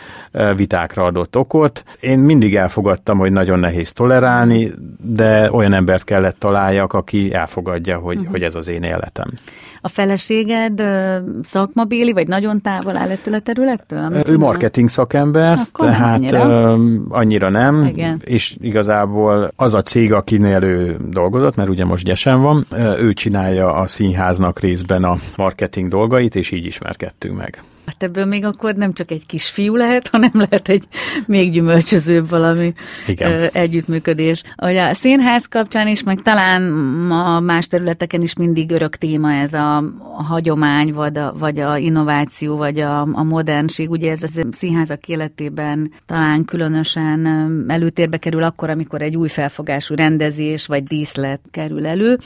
vitákra adott okot. Én mindig elfogadtam, hogy nagyon nehéz tolerálni, de olyan embert kellett találjak, aki elfogadja, hogy, uh-huh. hogy ez az én életem. A feleséged szakmabéli, vagy nagyon távol áll ettől a területtől? Ő marketing szakember, Akkor tehát annyira, annyira nem, Igen. és igazából az a cég, akinél ő dolgozott, mert ugye most gyesen van, ő csinálja a színháznak részben a marketing dolgait, és így ismerkedtünk meg. Hát ebből még akkor nem csak egy kis fiú lehet, hanem lehet egy még gyümölcsözőbb valami Igen. Együttműködés. Hogy a színház kapcsán is, meg talán a más területeken is mindig örök téma ez a, a hagyomány, vagy a, vagy a innováció, vagy a, a modernség. Ugye ez a színházak életében talán különösen előtérbe kerül akkor, amikor egy új felfogású rendezés vagy díszlet kerül elő.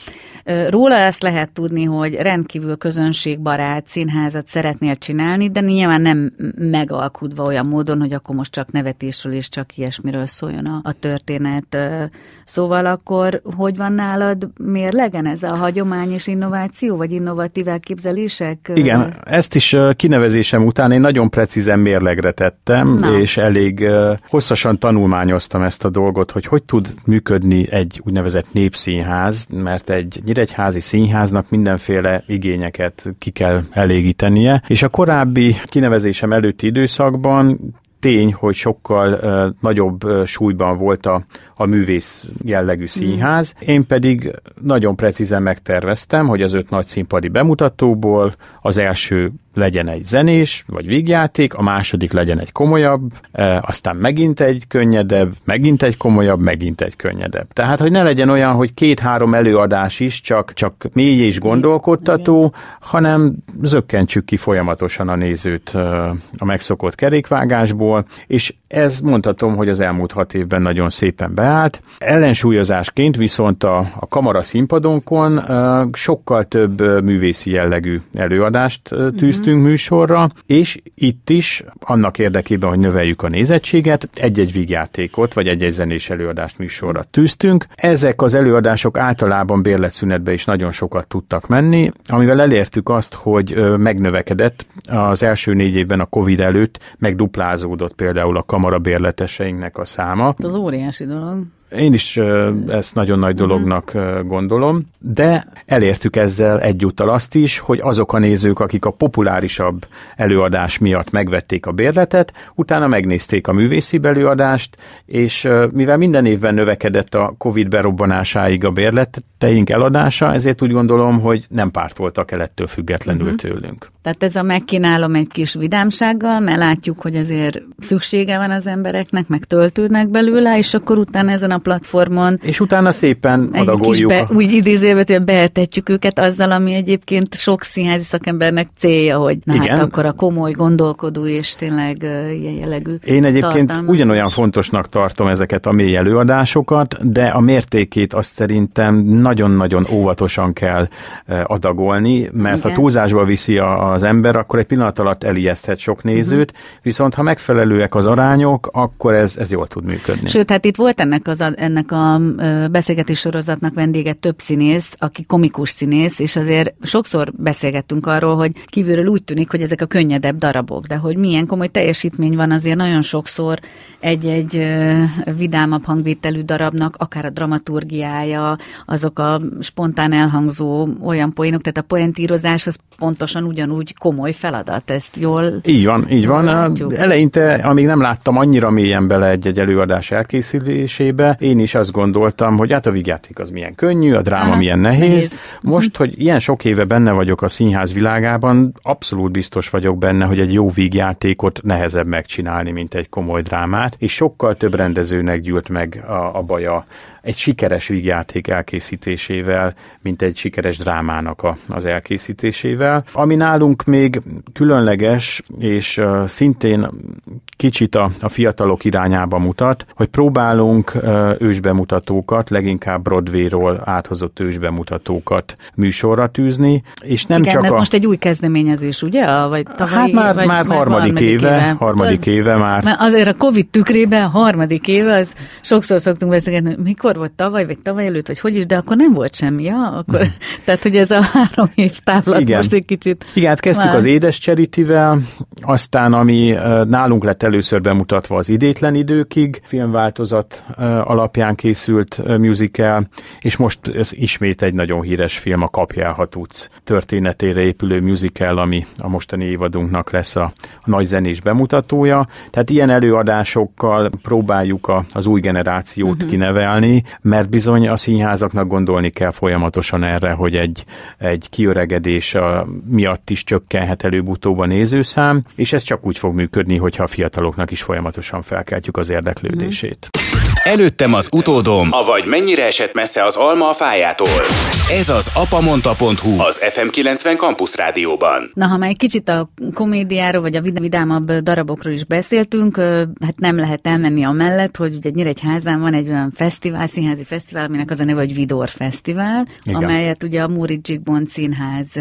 Róla ezt lehet tudni, hogy rendkívül közönségbarát színházat szeretnél csinálni, de nyilván nem megalkudva olyan módon, hogy akkor most csak nevetésről és csak ilyesmiről szóljon a, a történet. Szóval akkor hogy van nálad mérlegen ez a hagyomány és innováció, vagy innovatív elképzelések? Igen, ezt is kinevezésem után én nagyon precízen mérlegre tettem, Na. és elég hosszasan tanulmányoztam ezt a dolgot, hogy hogy tud működni egy úgynevezett népszínház, mert egy nyíregyházi színháznak mindenféle igényeket ki kell elégítenie, és a korábbi korábbi kinevezésem előtti időszakban tény, hogy sokkal uh, nagyobb uh, súlyban volt a, a művész jellegű mm. színház. Én pedig nagyon precízen megterveztem, hogy az öt nagy színpadi bemutatóból az első legyen egy zenés, vagy vígjáték, a második legyen egy komolyabb, e, aztán megint egy könnyedebb, megint egy komolyabb, megint egy könnyedebb. Tehát, hogy ne legyen olyan, hogy két-három előadás is csak, csak mély és gondolkodtató, Igen. hanem zökkentsük ki folyamatosan a nézőt e, a megszokott kerékvágásból, és ez mondhatom, hogy az elmúlt hat évben nagyon szépen beállt. Ellensúlyozásként viszont a, a kamara színpadonkon e, sokkal több művészi jellegű előadást tűztünk, készítünk műsorra, és itt is annak érdekében, hogy növeljük a nézettséget, egy-egy vígjátékot, vagy egy-egy zenés előadást műsorra tűztünk. Ezek az előadások általában bérletszünetbe is nagyon sokat tudtak menni, amivel elértük azt, hogy megnövekedett az első négy évben a Covid előtt, megduplázódott például a kamara bérleteseinknek a száma. Az óriási dolog. Én is ezt nagyon nagy dolognak gondolom, de elértük ezzel egyúttal azt is, hogy azok a nézők, akik a populárisabb előadás miatt megvették a bérletet, utána megnézték a művészi előadást, és mivel minden évben növekedett a Covid berobbanásáig a bérleteink eladása, ezért úgy gondolom, hogy nem pártoltak el ettől függetlenül uh-huh. tőlünk. Tehát ez a megkínálom egy kis vidámsággal, mert látjuk, hogy azért szüksége van az embereknek, meg töltődnek belőle, és akkor utána ezen a platformon... És utána szépen egy. Kis be, a... Úgy idézőjelben, behetetjük őket azzal, ami egyébként sok színházi szakembernek célja, hogy na hát Igen. hát akkor a komoly, gondolkodó és tényleg uh, ilyen jellegű Én egyébként ugyanolyan fontosnak tartom ezeket a mély előadásokat, de a mértékét azt szerintem nagyon-nagyon óvatosan kell adagolni, mert Igen. ha túlzásba viszi a, az ember, akkor egy pillanat alatt elijeszthet sok nézőt, uh-huh. viszont ha megfelelőek az arányok, akkor ez, ez jól tud működni. Sőt, hát itt volt ennek, az, ennek a beszélgetés sorozatnak vendége több színész, aki komikus színész, és azért sokszor beszélgettünk arról, hogy kívülről úgy tűnik, hogy ezek a könnyedebb darabok, de hogy milyen komoly teljesítmény van azért nagyon sokszor egy-egy vidámabb hangvételű darabnak, akár a dramaturgiája, azok a spontán elhangzó olyan poénok, tehát a poentírozás az pontosan ugyanúgy komoly feladat, ezt jól Így van, így van. Látjuk. Eleinte, amíg nem láttam annyira mélyen bele egy-egy előadás elkészülésébe, én is azt gondoltam, hogy hát a vigyáték az milyen könnyű, a dráma Aha, milyen nehéz. nehéz. Most, hogy ilyen sok éve benne vagyok a színház világában, abszolút biztos vagyok benne, hogy egy jó vígjátékot nehezebb megcsinálni, mint egy komoly drámát, és sokkal több rendezőnek gyűlt meg a, a baja egy sikeres vígjáték elkészítésével, mint egy sikeres drámának a, az elkészítésével. Ami nálunk még különleges, és uh, szintén kicsit a, a fiatalok irányába mutat, hogy próbálunk uh, ősbemutatókat, leginkább Broadway-ról áthozott ősbemutatókat műsorra tűzni, és nem Igen, csak ez a... most egy új kezdeményezés, ugye? Vagy tavalyi, hát már, vagy, már, már harmadik, éve, éve. Harmadik az, éve már. Mert azért a Covid tükrében a harmadik éve, az sokszor szoktunk beszélgetni, mikor volt tavaly, vagy tavaly előtt, vagy hogy is, de akkor nem volt semmi, ja? Akkor, mm. tehát, hogy ez a három év távlat Igen. most egy kicsit... Igen, hát kezdtük már... az Édes Charity-vel, aztán ami nálunk lett először bemutatva az Idétlen időkig, filmváltozat alapján készült musical, és most ez ismét egy nagyon híres film, a Kapjál Hatuc történetére épülő musical, ami a mostani évadunknak lesz a, a nagy zenés bemutatója. Tehát ilyen előadásokkal próbáljuk a, az új generációt uh-huh. kinevelni, mert bizony a színházaknak gondolni kell folyamatosan erre, hogy egy, egy kiöregedés miatt is csökkenhet előbb-utóbb a nézőszám, és ez csak úgy fog működni, hogyha a fiataloknak is folyamatosan felkeltjük az érdeklődését. Előttem az utódom, avagy mennyire esett messze az alma a fájától. Ez az apamonta.hu az FM90 Campus Rádióban. Na, ha már egy kicsit a komédiáról, vagy a vidámabb darabokról is beszéltünk, hát nem lehet elmenni a mellett, hogy ugye Nyíregyházán van egy olyan fesztivál, színházi fesztivál, aminek az a neve, hogy Vidor Fesztivál, Igen. amelyet ugye a Múri Zsigmond Színház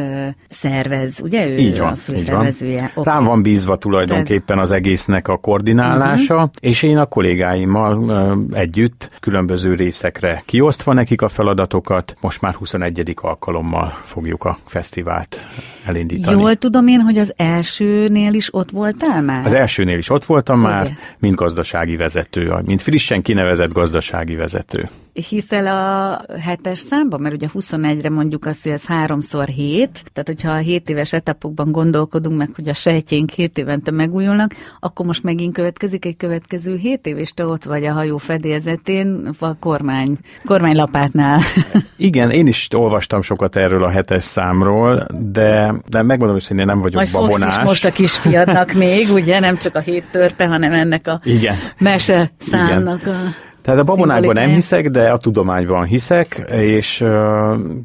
szervez, ugye ő így van, a főszervezője. Van. Rám van bízva tulajdonképpen az egésznek a koordinálása, uh-huh. és én a kollégáimmal együtt különböző részekre kiosztva nekik a feladatokat, most már 21. alkalommal fogjuk a fesztivált elindítani. Jól tudom én, hogy az elsőnél is ott voltál már? Az elsőnél is ott voltam Ugye? már, mint gazdasági vezető, mint frissen kinevezett gazdasági vezető hiszel a hetes számban? Mert ugye 21-re mondjuk azt, hogy ez háromszor hét, tehát hogyha a 7 éves etapokban gondolkodunk meg, hogy a sejtjénk 7 évente megújulnak, akkor most megint következik egy következő 7 év, és te ott vagy a hajó fedélzetén, a kormány, kormánylapátnál. Igen, én is olvastam sokat erről a hetes számról, de, de megmondom hogy én nem vagyok Majd babonás. Is most a kisfiadnak még, ugye, nem csak a hét törpe, hanem ennek a Igen. mese számnak Igen. a tehát a babonákban nem hiszek, de a tudományban hiszek, és uh,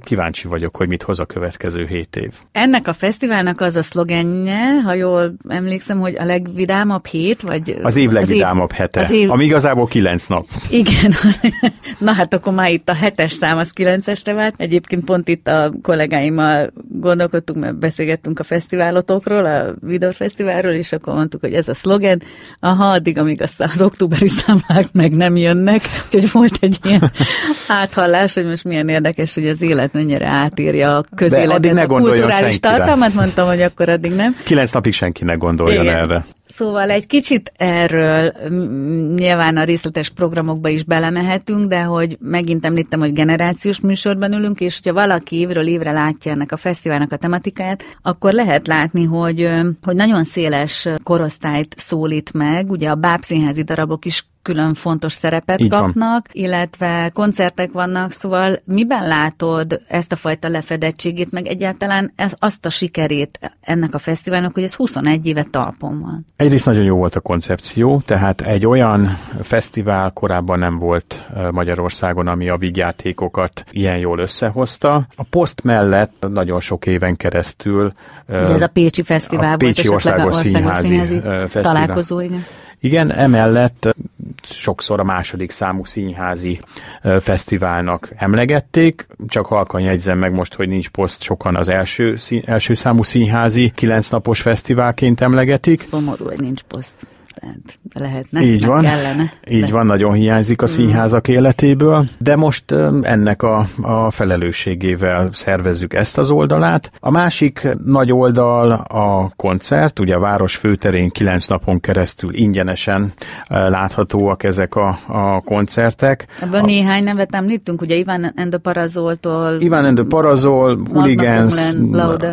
kíváncsi vagyok, hogy mit hoz a következő hét év. Ennek a fesztiválnak az a szlogenje, ha jól emlékszem, hogy a legvidámabb hét, vagy... Az év legvidámabb az év, hete, az év... ami igazából kilenc nap. Igen, na hát akkor már itt a hetes szám az kilencesre vált. Egyébként pont itt a kollégáimmal gondolkodtunk, mert beszélgettünk a fesztiválotokról, a Vidor Fesztiválról, és akkor mondtuk, hogy ez a szlogen, aha, addig, amíg azt az októberi számlák meg nem jönnek, ilyenek, úgyhogy volt egy ilyen áthallás, hogy most milyen érdekes, hogy az élet mennyire átírja a közéletet, a kulturális tartalmat, mondtam, hogy akkor addig nem. Kilenc napig senki ne gondoljon Igen. erre. Szóval egy kicsit erről nyilván a részletes programokba is belemehetünk, de hogy megint említem, hogy generációs műsorban ülünk, és hogyha valaki évről évre látja ennek a fesztiválnak a tematikáját, akkor lehet látni, hogy, hogy nagyon széles korosztályt szólít meg. Ugye a bábszínházi darabok is külön fontos szerepet Így kapnak, van. illetve koncertek vannak, szóval miben látod ezt a fajta lefedettségét, meg egyáltalán ez, azt a sikerét ennek a fesztiválnak, hogy ez 21 éve talpon van? Egyrészt nagyon jó volt a koncepció, tehát egy olyan fesztivál korábban nem volt Magyarországon, ami a vigyátékokat ilyen jól összehozta. A poszt mellett nagyon sok éven keresztül Ugye ez a Pécsi Fesztivál a Pécsi volt, Országos, országos Színházi, színházi fesztivál. találkozó, igen. Igen, emellett sokszor a második számú színházi fesztiválnak emlegették, csak halkan jegyzem meg most, hogy nincs poszt, sokan az első, első számú színházi kilencnapos fesztiválként emlegetik. Szomorú, hogy nincs poszt tehát lehetne, Így van, kellene. Így de... van, nagyon hiányzik a mm. színházak mm. életéből, de most ennek a, a felelősségével szervezzük ezt az oldalát. A másik nagy oldal a koncert, ugye a város főterén kilenc napon keresztül ingyenesen láthatóak ezek a, a koncertek. Ebből a, néhány nevet említünk, ugye Iván Endo Parazoltól. Iván Endo Parazol, Hooligans,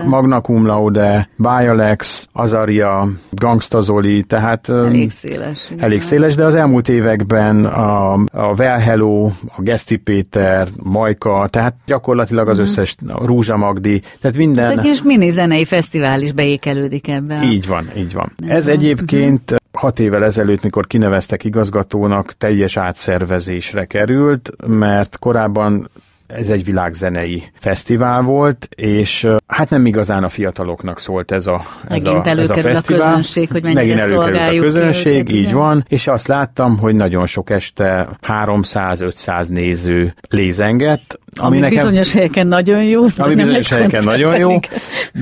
Magna Cum Laude, Bialex, Azaria, Gangstazoli, tehát elég széles. Elég széles, de az elmúlt években a, a Well Hello, a Geszti Péter, Majka, tehát gyakorlatilag az mm. összes a Rúzsa Magdi, tehát minden... Tehát egy kis mini zenei fesztivál is beékelődik ebbe. Így van, így van. Nem Ez van. egyébként uh-huh. hat évvel ezelőtt, mikor kineveztek igazgatónak, teljes átszervezésre került, mert korábban ez egy világzenei fesztivál volt, és hát nem igazán a fiataloknak szólt ez a, ez Megint a, ez a fesztivál. a közönség, hogy mennyire Megint előkerült a közönség, őket, így igen. van, és azt láttam, hogy nagyon sok este 300-500 néző lézengett, ami, ami nekem, bizonyos helyeken nagyon jó. Ami bizonyos helyeken nagyon jó,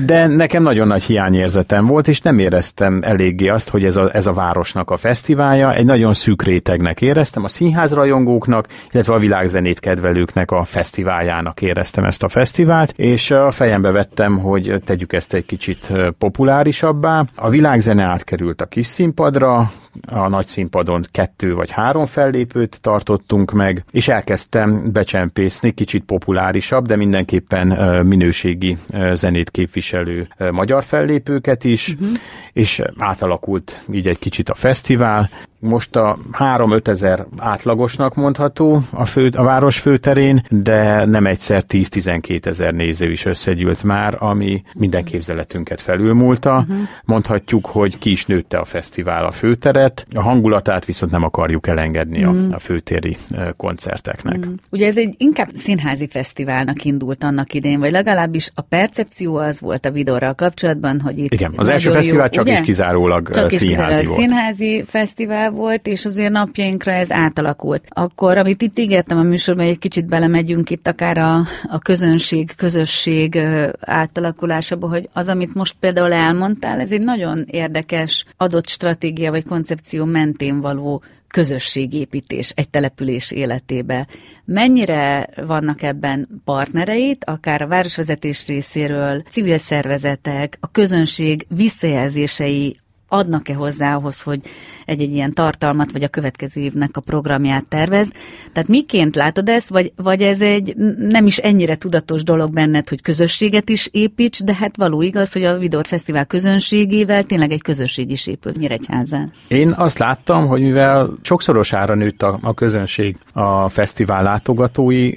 de nekem nagyon nagy hiányérzetem volt, és nem éreztem eléggé azt, hogy ez a, ez a városnak a fesztiválja. Egy nagyon szűk rétegnek éreztem, a színházrajongóknak, illetve a világzenét kedvelőknek a fesztiváljának éreztem ezt a fesztivált, és a fejembe vettem, hogy tegyük ezt egy kicsit populárisabbá. A világzene átkerült a kis színpadra, a nagy színpadon kettő vagy három fellépőt tartottunk meg, és elkezdtem becsempészni kicsit populárisabb, de mindenképpen minőségi zenét képviselő magyar fellépőket is, uh-huh. és átalakult így egy kicsit a fesztivál, most a 3-5 ezer átlagosnak mondható a, fő, a város főterén, de nem egyszer 10-12 ezer néző is összegyűlt már, ami minden képzeletünket felülmúlta. Uh-huh. Mondhatjuk, hogy ki is nőtte a fesztivál a főteret, a hangulatát viszont nem akarjuk elengedni uh-huh. a, mhm. a főtéri koncerteknek. Uh-huh. Ugye ez egy inkább színházi fesztiválnak indult annak idén, vagy legalábbis a percepció az volt a videóral kapcsolatban, hogy itt Igen, az első fesztivál jó, csak ugye? is kizárólag csak színházi is kizárólag volt. színházi fesztivál volt, és azért napjainkra ez átalakult. Akkor, amit itt ígértem a műsorban, egy kicsit belemegyünk itt akár a, a közönség, közösség átalakulásába, hogy az, amit most például elmondtál, ez egy nagyon érdekes adott stratégia vagy koncepció mentén való közösségépítés egy település életébe. Mennyire vannak ebben partnereit, akár a városvezetés részéről, civil szervezetek, a közönség visszajelzései adnak-e hozzá ahhoz, hogy egy-egy ilyen tartalmat, vagy a következő évnek a programját tervez. Tehát miként látod ezt, vagy, vagy ez egy nem is ennyire tudatos dolog benned, hogy közösséget is építs, de hát való igaz, hogy a Vidor Fesztivál közönségével tényleg egy közösség is épül Nyíregyházán. Én azt láttam, hogy mivel sokszorosára nőtt a, a közönség a fesztivál látogatói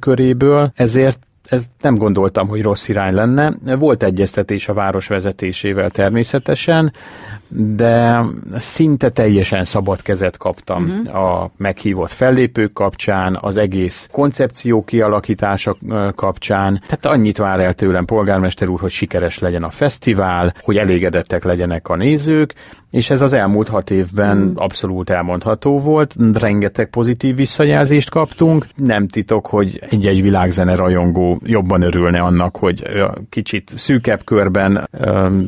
köréből, ezért ez nem gondoltam, hogy rossz irány lenne. Volt egyeztetés a város vezetésével természetesen, de szinte teljesen szabad kezet kaptam uh-huh. a meghívott fellépők kapcsán, az egész koncepció kialakítása kapcsán. Tehát annyit vár el tőlem polgármester úr, hogy sikeres legyen a fesztivál, hogy elégedettek legyenek a nézők, és ez az elmúlt hat évben mm. abszolút elmondható volt. Rengeteg pozitív visszajelzést kaptunk. Nem titok, hogy egy-egy világzene rajongó jobban örülne annak, hogy kicsit szűkebb körben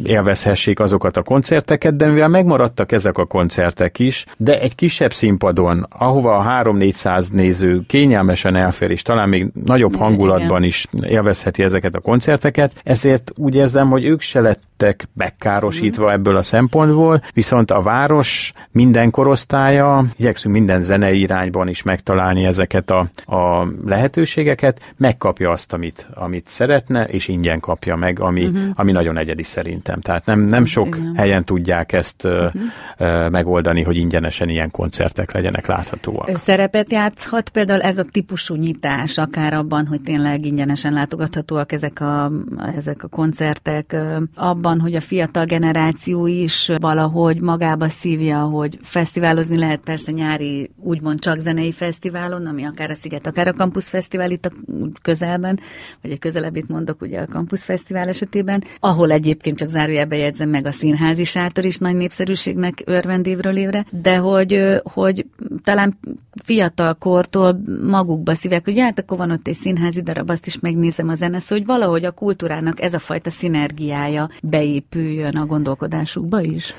élvezhessék azokat a koncerteket, de mivel megmaradtak ezek a koncertek is, de egy kisebb színpadon, ahova a 3-400 néző kényelmesen elfér, és talán még nagyobb hangulatban is élvezheti ezeket a koncerteket, ezért úgy érzem, hogy ők se lettek megkárosítva mm. ebből a szempontból, viszont a város minden korosztálya, igyekszünk minden zenei irányban is megtalálni ezeket a, a lehetőségeket, megkapja azt, amit, amit szeretne, és ingyen kapja meg, ami, uh-huh. ami nagyon egyedi szerintem. Tehát nem, nem sok Igen. helyen tudják ezt uh-huh. megoldani, hogy ingyenesen ilyen koncertek legyenek láthatóak. Szerepet játszhat például ez a típusú nyitás, akár abban, hogy tényleg ingyenesen látogathatóak ezek a, ezek a koncertek, abban, hogy a fiatal generáció is valahogy magába szívja, hogy fesztiválozni lehet persze nyári, úgymond csak zenei fesztiválon, ami akár a Sziget, akár a Campus Fesztivál itt a közelben, vagy egy közelebbit mondok ugye a Campus Fesztivál esetében, ahol egyébként csak zárójelbe jegyzem meg a színházi sátor is nagy népszerűségnek örvend évről évre, de hogy, hogy talán fiatal kortól magukba szívek, hogy hát akkor van ott egy színházi darab, azt is megnézem a zene, szóval, hogy valahogy a kultúrának ez a fajta szinergiája beépüljön a gondolkodásukba is.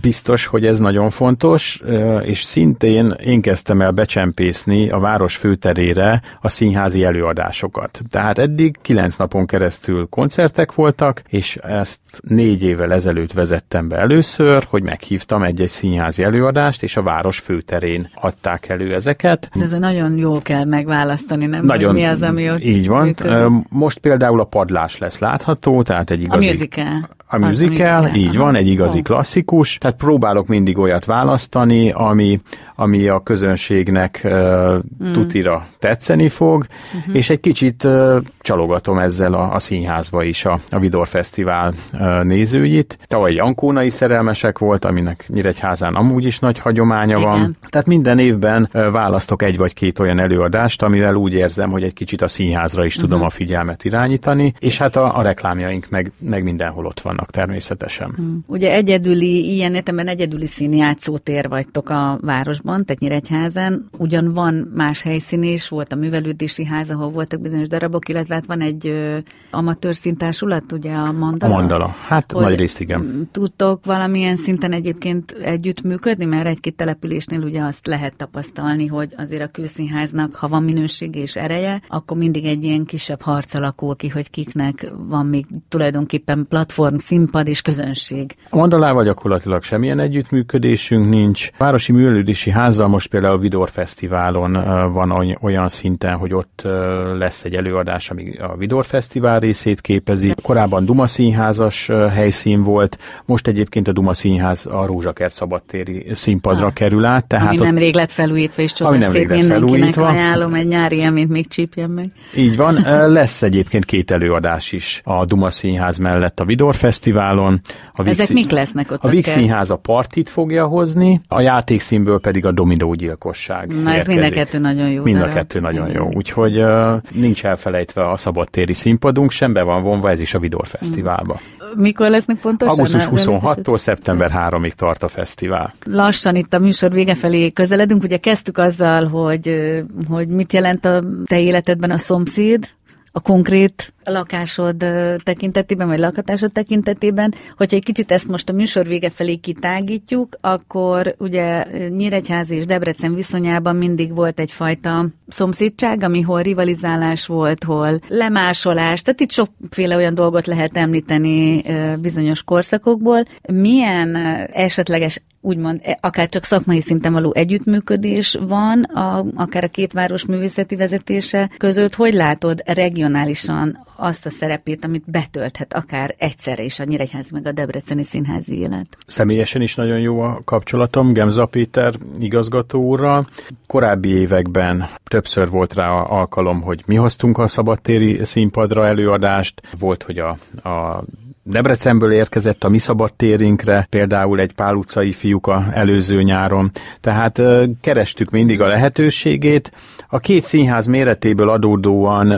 Biztos, hogy ez nagyon fontos, és szintén én kezdtem el becsempészni a város főterére a színházi előadásokat. Tehát eddig kilenc napon keresztül koncertek voltak, és ezt négy évvel ezelőtt vezettem be először, hogy meghívtam egy-egy színházi előadást, és a város főterén adták elő ezeket. Ez nagyon jól kell megválasztani, nem? Nagyon, mi az, ami ott Így van. Működik. Most például a padlás lesz látható, tehát egy igazi... A musical. A musical, musical, így van, egy igazi klasszikus, tehát próbálok mindig olyat választani, ami, ami a közönségnek uh, mm. tutira tetszeni fog, uh-huh. és egy kicsit uh, csalogatom ezzel a, a színházba is a, a Vidor Fesztivál uh, nézőit. Tavaly Ankónai szerelmesek volt, aminek Nyíregyházán amúgy is nagy hagyománya Igen. van. Tehát minden évben uh, választok egy vagy két olyan előadást, amivel úgy érzem, hogy egy kicsit a színházra is uh-huh. tudom a figyelmet irányítani, és hát a, a reklámjaink meg, meg mindenhol ott vannak természetesen. Hmm. Ugye egyedüli, ilyen értelemben egyedüli színjátszótér vagytok a városban, tehát Nyíregyházán. Ugyan van más helyszín is, volt a művelődési ház, ahol voltak bizonyos darabok, illetve hát van egy ö, amatőr szintársulat, ugye a Mandala. A Mandala, hát nagy részt igen. Tudtok valamilyen szinten egyébként együtt működni, mert egy-két településnél ugye azt lehet tapasztalni, hogy azért a külszínháznak, ha van minőség és ereje, akkor mindig egy ilyen kisebb harc alakul ki, hogy kiknek van még tulajdonképpen platform, színpad és közönség. Mandalával gyakorlatilag semmilyen együttműködésünk nincs. Városi művelődési házzal most például a Vidor Fesztiválon van olyan szinten, hogy ott lesz egy előadás, ami a Vidor Fesztivál részét képezi. Korábban Duma Színházas helyszín volt, most egyébként a Duma Színház a Rózsakert szabadtéri színpadra ah, kerül át. Tehát ami nemrég lett felújítva, és csoda szép mindenkinek felújítva. ajánlom egy nyári élményt még csípjen meg. Így van, lesz egyébként két előadás is a Duma Színház mellett a Vidor Fesztiválon. A Vix, Ezek mik lesznek ott? A Vix Színház a partit fogja hozni, a játékszínből pedig a dominó gyilkosság. Na ez mind a kettő nagyon jó. Mind a kettő nagyon jó. Úgyhogy uh, nincs elfelejtve a szabadtéri színpadunk, sem be van vonva ez is a Vidor Fesztiválba. Mikor lesznek pontosan? Augusztus 26-tól szeptember 3-ig tart a fesztivál. Lassan itt a műsor vége felé közeledünk. Ugye kezdtük azzal, hogy, hogy mit jelent a te életedben a szomszéd, a konkrét lakásod tekintetében, vagy lakhatásod tekintetében. Hogyha egy kicsit ezt most a műsor vége felé kitágítjuk, akkor ugye Nyíregyházi és Debrecen viszonyában mindig volt egyfajta szomszédság, ami hol rivalizálás volt, hol lemásolás, tehát itt sokféle olyan dolgot lehet említeni bizonyos korszakokból. Milyen esetleges úgymond e, akár csak szakmai szinten való együttműködés van, a, akár a két város művészeti vezetése között. Hogy látod regionálisan azt a szerepét, amit betölthet akár egyszerre is a Nyíregyház meg a Debreceni színházi élet. Személyesen is nagyon jó a kapcsolatom Gemza Péter igazgató úrral. Korábbi években többször volt rá alkalom, hogy mi hoztunk a szabadtéri színpadra előadást. Volt, hogy a, a Debrecenből érkezett a mi szabadtérinkre, például egy Pál utcai a előző nyáron. Tehát kerestük mindig a lehetőségét. A két színház méretéből adódóan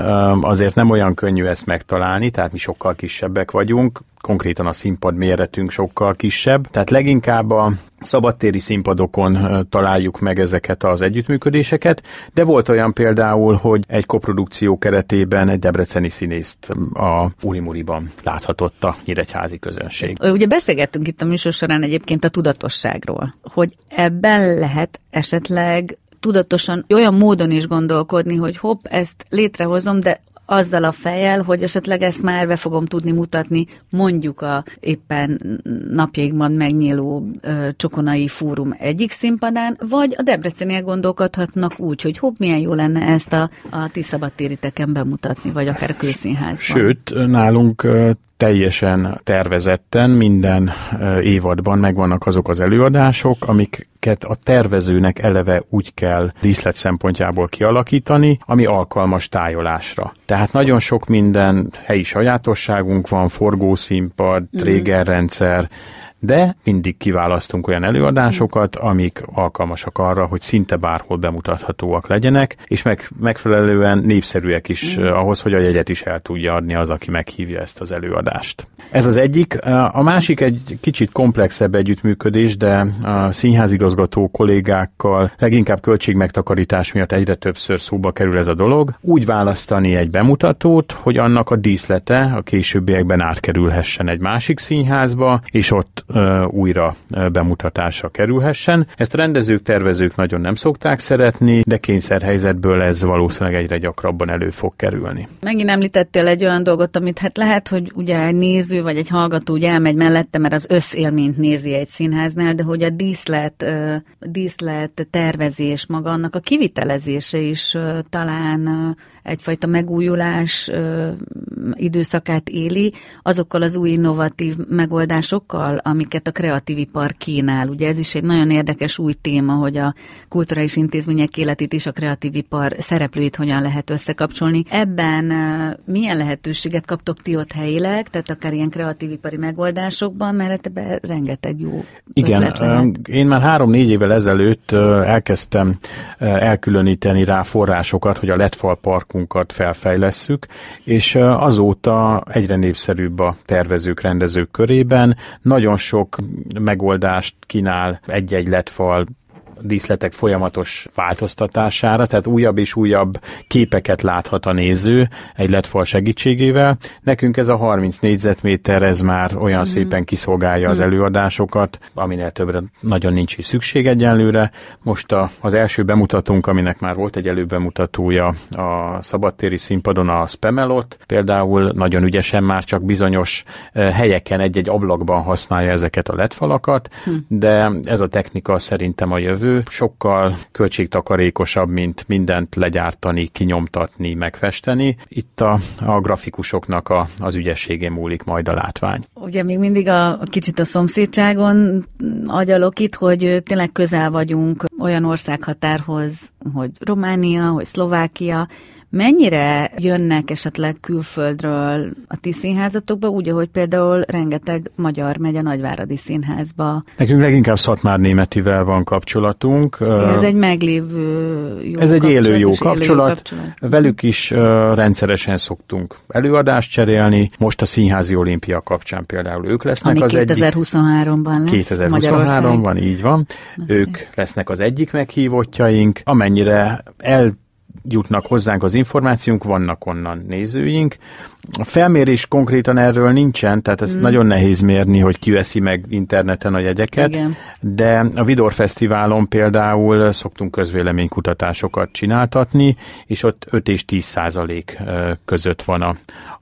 azért nem olyan könnyű ezt megtalálni, tehát mi sokkal kisebbek vagyunk. Konkrétan a színpad méretünk sokkal kisebb, tehát leginkább a szabadtéri színpadokon találjuk meg ezeket az együttműködéseket, de volt olyan például, hogy egy koprodukció keretében egy debreceni színészt a Urimuriban láthatott a nyíregyházi közönség. Ugye beszélgettünk itt a műsor során egyébként a tudatosságról, hogy ebben lehet esetleg tudatosan olyan módon is gondolkodni, hogy hopp, ezt létrehozom, de azzal a fejjel, hogy esetleg ezt már be fogom tudni mutatni mondjuk a éppen napjaikban megnyíló ö, Csokonai Fórum egyik színpadán, vagy a Debreceniek gondolkodhatnak úgy, hogy hopp, milyen jó lenne ezt a, a ti szabadtériteken bemutatni, vagy akár a kőszínházban. Sőt, nálunk teljesen tervezetten minden évadban megvannak azok az előadások, amiket a tervezőnek eleve úgy kell díszlet szempontjából kialakítani, ami alkalmas tájolásra. Tehát nagyon sok minden helyi sajátosságunk van, forgószínpad, mhm. trégerrendszer, de mindig kiválasztunk olyan előadásokat, amik alkalmasak arra, hogy szinte bárhol bemutathatóak legyenek, és meg, megfelelően népszerűek is mm. ahhoz, hogy a jegyet is el tudja adni az, aki meghívja ezt az előadást. Ez az egyik. A másik egy kicsit komplexebb együttműködés, de a színházigazgató kollégákkal leginkább költségmegtakarítás miatt egyre többször szóba kerül ez a dolog. Úgy választani egy bemutatót, hogy annak a díszlete a későbbiekben átkerülhessen egy másik színházba, és ott újra bemutatásra kerülhessen. Ezt rendezők, tervezők nagyon nem szokták szeretni, de kényszerhelyzetből ez valószínűleg egyre gyakrabban elő fog kerülni. Megint említettél egy olyan dolgot, amit hát lehet, hogy ugye egy néző vagy egy hallgató ugye elmegy mellette, mert az összélményt nézi egy színháznál, de hogy a díszlet, díszlet tervezés maga, annak a kivitelezése is talán egyfajta megújulás időszakát éli, azokkal az új innovatív megoldásokkal, amiket a kreatív ipar kínál. Ugye ez is egy nagyon érdekes új téma, hogy a kulturális intézmények életét és a kreatív ipar szereplőit hogyan lehet összekapcsolni. Ebben milyen lehetőséget kaptok ti ott helyileg, tehát akár ilyen kreatív ipari megoldásokban, mert ebben rengeteg jó Igen, lehet. én már három-négy évvel ezelőtt elkezdtem elkülöníteni rá forrásokat, hogy a Letfal Parkunk magunkat felfejlesszük, és azóta egyre népszerűbb a tervezők, rendezők körében. Nagyon sok megoldást kínál egy-egy letfal, díszletek folyamatos változtatására, tehát újabb és újabb képeket láthat a néző egy LED segítségével. Nekünk ez a 30 négyzetméter, ez már olyan mm. szépen kiszolgálja az mhm. előadásokat, aminél többre nagyon nincs is szükség egyenlőre. Most a, az első bemutatónk, aminek már volt egy előbemutatója a szabadtéri színpadon, a Spemelot, például nagyon ügyesen már csak bizonyos eh, helyeken egy-egy ablakban használja ezeket a LED falakat, hm. de ez a technika szerintem a jövő, jövő sokkal költségtakarékosabb, mint mindent legyártani, kinyomtatni, megfesteni. Itt a, a grafikusoknak a, az ügyességén múlik majd a látvány. Ugye még mindig a, a kicsit a szomszédságon agyalok itt, hogy tényleg közel vagyunk olyan országhatárhoz, hogy Románia, hogy Szlovákia, Mennyire jönnek esetleg külföldről a ti színházatokba, úgy, ahogy például rengeteg magyar megy a Nagyváradi Színházba? Nekünk leginkább Szatmár Németivel van kapcsolatunk. Ez egy meglévő jó Ez egy élő jó kapcsolat. Élő jó kapcsolat. Velük is rendszeresen szoktunk előadást cserélni. Most a Színházi Olimpia kapcsán például ők lesznek Ami az 2023-ban egyik. 2023-ban, így van. Az ők lesznek az egyik meghívottjaink. Amennyire el jutnak hozzánk az információnk, vannak onnan nézőink. A felmérés konkrétan erről nincsen, tehát ez mm. nagyon nehéz mérni, hogy ki veszi meg interneten a jegyeket, Igen. de a Vidor Fesztiválon például szoktunk közvéleménykutatásokat csináltatni, és ott 5 és 10 százalék között van a,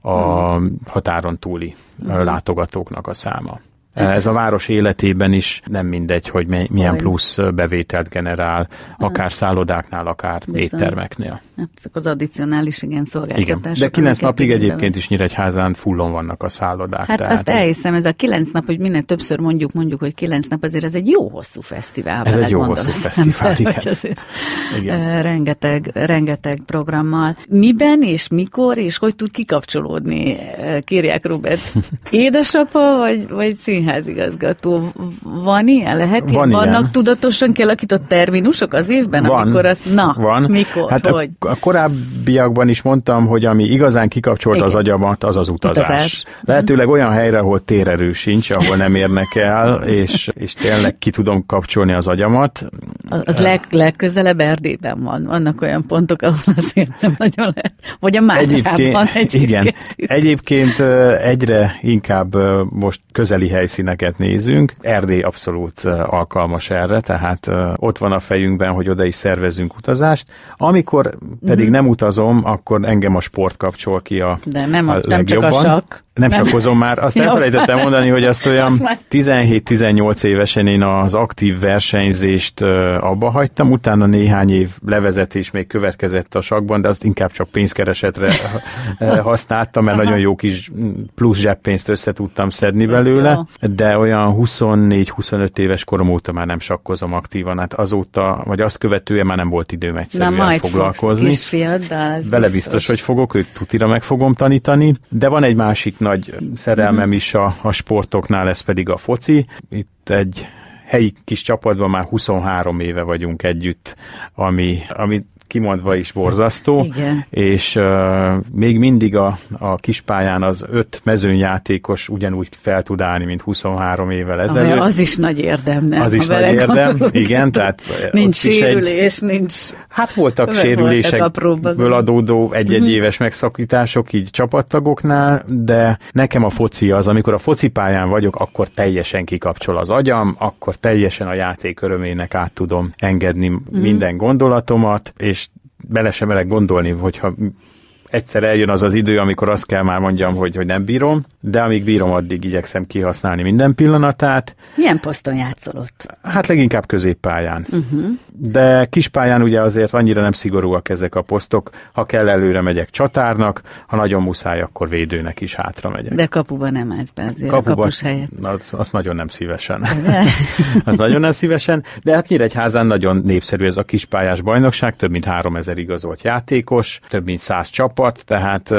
a mm. határon túli mm. látogatóknak a száma. Ez a város életében is nem mindegy, hogy milyen plusz bevételt generál, akár szállodáknál, akár Bizony. éttermeknél. Hát ezek az addicionális, igen, szolgáltatások. Igen. De kilenc napig egyébként is Nyíregyházán fullon vannak a szállodák. Hát azt elhiszem, ez a kilenc nap, hogy minél többször mondjuk, mondjuk, hogy kilenc nap, azért ez egy jó hosszú fesztivál. Ez egy jó hosszú fesztivál, igen. igen. Rengeteg, rengeteg programmal. Miben és mikor és hogy tud kikapcsolódni, kérják Robert? Édesapa vagy, vagy színház? Színházigazgató. Van ilyen? Lehet Van ilyen? Vannak tudatosan kialakított terminusok az évben, Van. amikor az... Na, Van. mikor, hát hogy? A, a korábbiakban is mondtam, hogy ami igazán kikapcsolt az Igen. agyamat, az az utazás. Utazás. Lehetőleg olyan helyre, ahol térerő sincs, ahol nem érnek el, és, és tényleg ki tudom kapcsolni az agyamat. Az leg, legközelebb Erdélyben van. Vannak olyan pontok, ahol azért nem nagyon lehet. Vagy a Mátrában egyébként. igen. Egyébként egyre inkább most közeli helyszíneket nézünk. Erdély abszolút alkalmas erre, tehát ott van a fejünkben, hogy oda is szervezünk utazást. Amikor pedig Mhm. nem utazom, akkor engem a sport kapcsol ki a, De nem, a, a nem csak a legjobban. Sakk. Nem. sakkozom már. Azt elfelejtettem mondani, hogy azt olyan Azt már- 17-18 évesen én az aktív versenyzést abba hagytam, utána néhány év levezetés még következett a sakban, de azt inkább csak pénzkeresetre használtam, mert nagyon jó kis plusz zseppénzt össze tudtam szedni belőle, de olyan 24-25 éves korom óta már nem sakkozom aktívan, hát azóta, vagy azt követően már nem volt időm Na egyszerűen majd fogsz foglalkozni. kisfiaddal, ez Vele biztos, hogy fogok, őt tutira meg fogom tanítani, de van egy másik nagy szerelmem is a, a sportoknál, ez pedig a foci. Itt egy helyi kis csapatban már 23 éve vagyunk együtt, ami, ami kimondva is borzasztó, Igen. és uh, még mindig a, a kispályán az öt mezőnyjátékos ugyanúgy fel tud állni, mint 23 évvel ezelőtt. Amely az is nagy érdem, nem? Az is nagy érdem, igen, tehát Nincs is egy- sérülés, nincs... Hát voltak sérülésekből adódó egy-egy éves megszakítások így csapattagoknál, de nekem a foci az, amikor a focipályán vagyok, akkor teljesen kikapcsol az agyam, akkor teljesen a játék örömének át tudom engedni minden gondolatomat, és bele sem merek gondolni, hogyha egyszer eljön az az idő, amikor azt kell már mondjam, hogy, hogy nem bírom, de amíg bírom, addig igyekszem kihasználni minden pillanatát. Milyen poszton játszol ott? Hát leginkább középpályán. Uh-huh. De kispályán ugye azért annyira nem szigorúak ezek a posztok. Ha kell, előre megyek csatárnak, ha nagyon muszáj, akkor védőnek is hátra megyek. De kapuba nem állsz be azért, a kapus helyett. azt, azt nagyon nem szívesen. azt nagyon nem szívesen, de hát Nyíregyházán nagyon népszerű ez a kispályás bajnokság, több mint 3000 igazolt játékos, több mint 100 csapat, tehát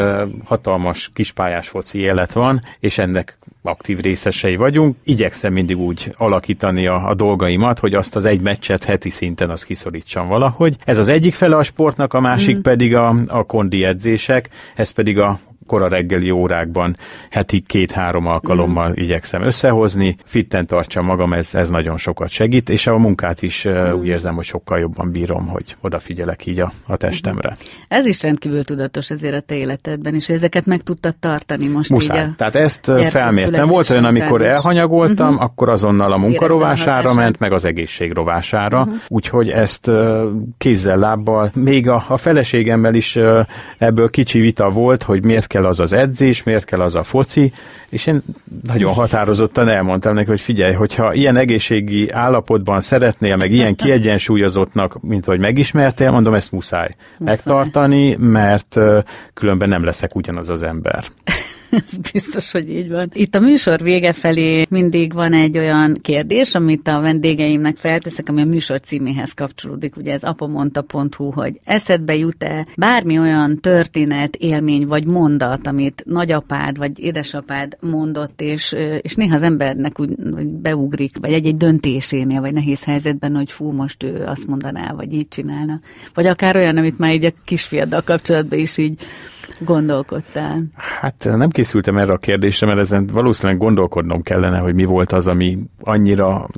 hatalmas kispályás foci élet van, és ennek aktív részesei vagyunk. Igyekszem mindig úgy alakítani a, a dolgaimat, hogy azt az egy meccset heti szinten az kiszorítsam valahogy. Ez az egyik fele a sportnak, a másik mm. pedig a, a kondi edzések, ez pedig a kora reggeli órákban heti két-három alkalommal mm. igyekszem összehozni, fitten tartsam magam, ez, ez nagyon sokat segít, és a munkát is mm. úgy érzem, hogy sokkal jobban bírom, hogy odafigyelek így a, a testemre. Ez is rendkívül tudatos ezért a te életedben, és ezeket meg tudtad tartani most Muszáj. így a... Tehát ezt felmértem. Volt olyan, amikor elhanyagoltam, uh-huh. akkor azonnal a munkarovására ment, meg az egészség rovására. Uh-huh. Úgyhogy ezt kézzel, lábbal, még a, a feleségemmel is ebből kicsi vita volt, hogy miért kell az az edzés, miért kell az a foci, és én nagyon határozottan elmondtam neki, hogy figyelj, hogyha ilyen egészségi állapotban szeretnél, meg ilyen kiegyensúlyozottnak, mint hogy megismertél, mondom, ezt muszáj, Muszáj. megtartani, mert különben nem leszek ugyanaz az ember. Ez biztos, hogy így van. Itt a műsor vége felé mindig van egy olyan kérdés, amit a vendégeimnek felteszek, ami a műsor címéhez kapcsolódik. Ugye ez apamonta.hu, hogy eszedbe jut-e bármi olyan történet, élmény vagy mondat, amit nagyapád vagy édesapád mondott, és, és néha az embernek úgy beugrik, vagy egy-egy döntésénél, vagy nehéz helyzetben, hogy fú, most ő azt mondaná, vagy így csinálna. Vagy akár olyan, amit már így a kisfiaddal kapcsolatban is így gondolkodtál. Hát nem készültem erre a kérdésre, mert ezen valószínűleg gondolkodnom kellene, hogy mi volt az, ami annyira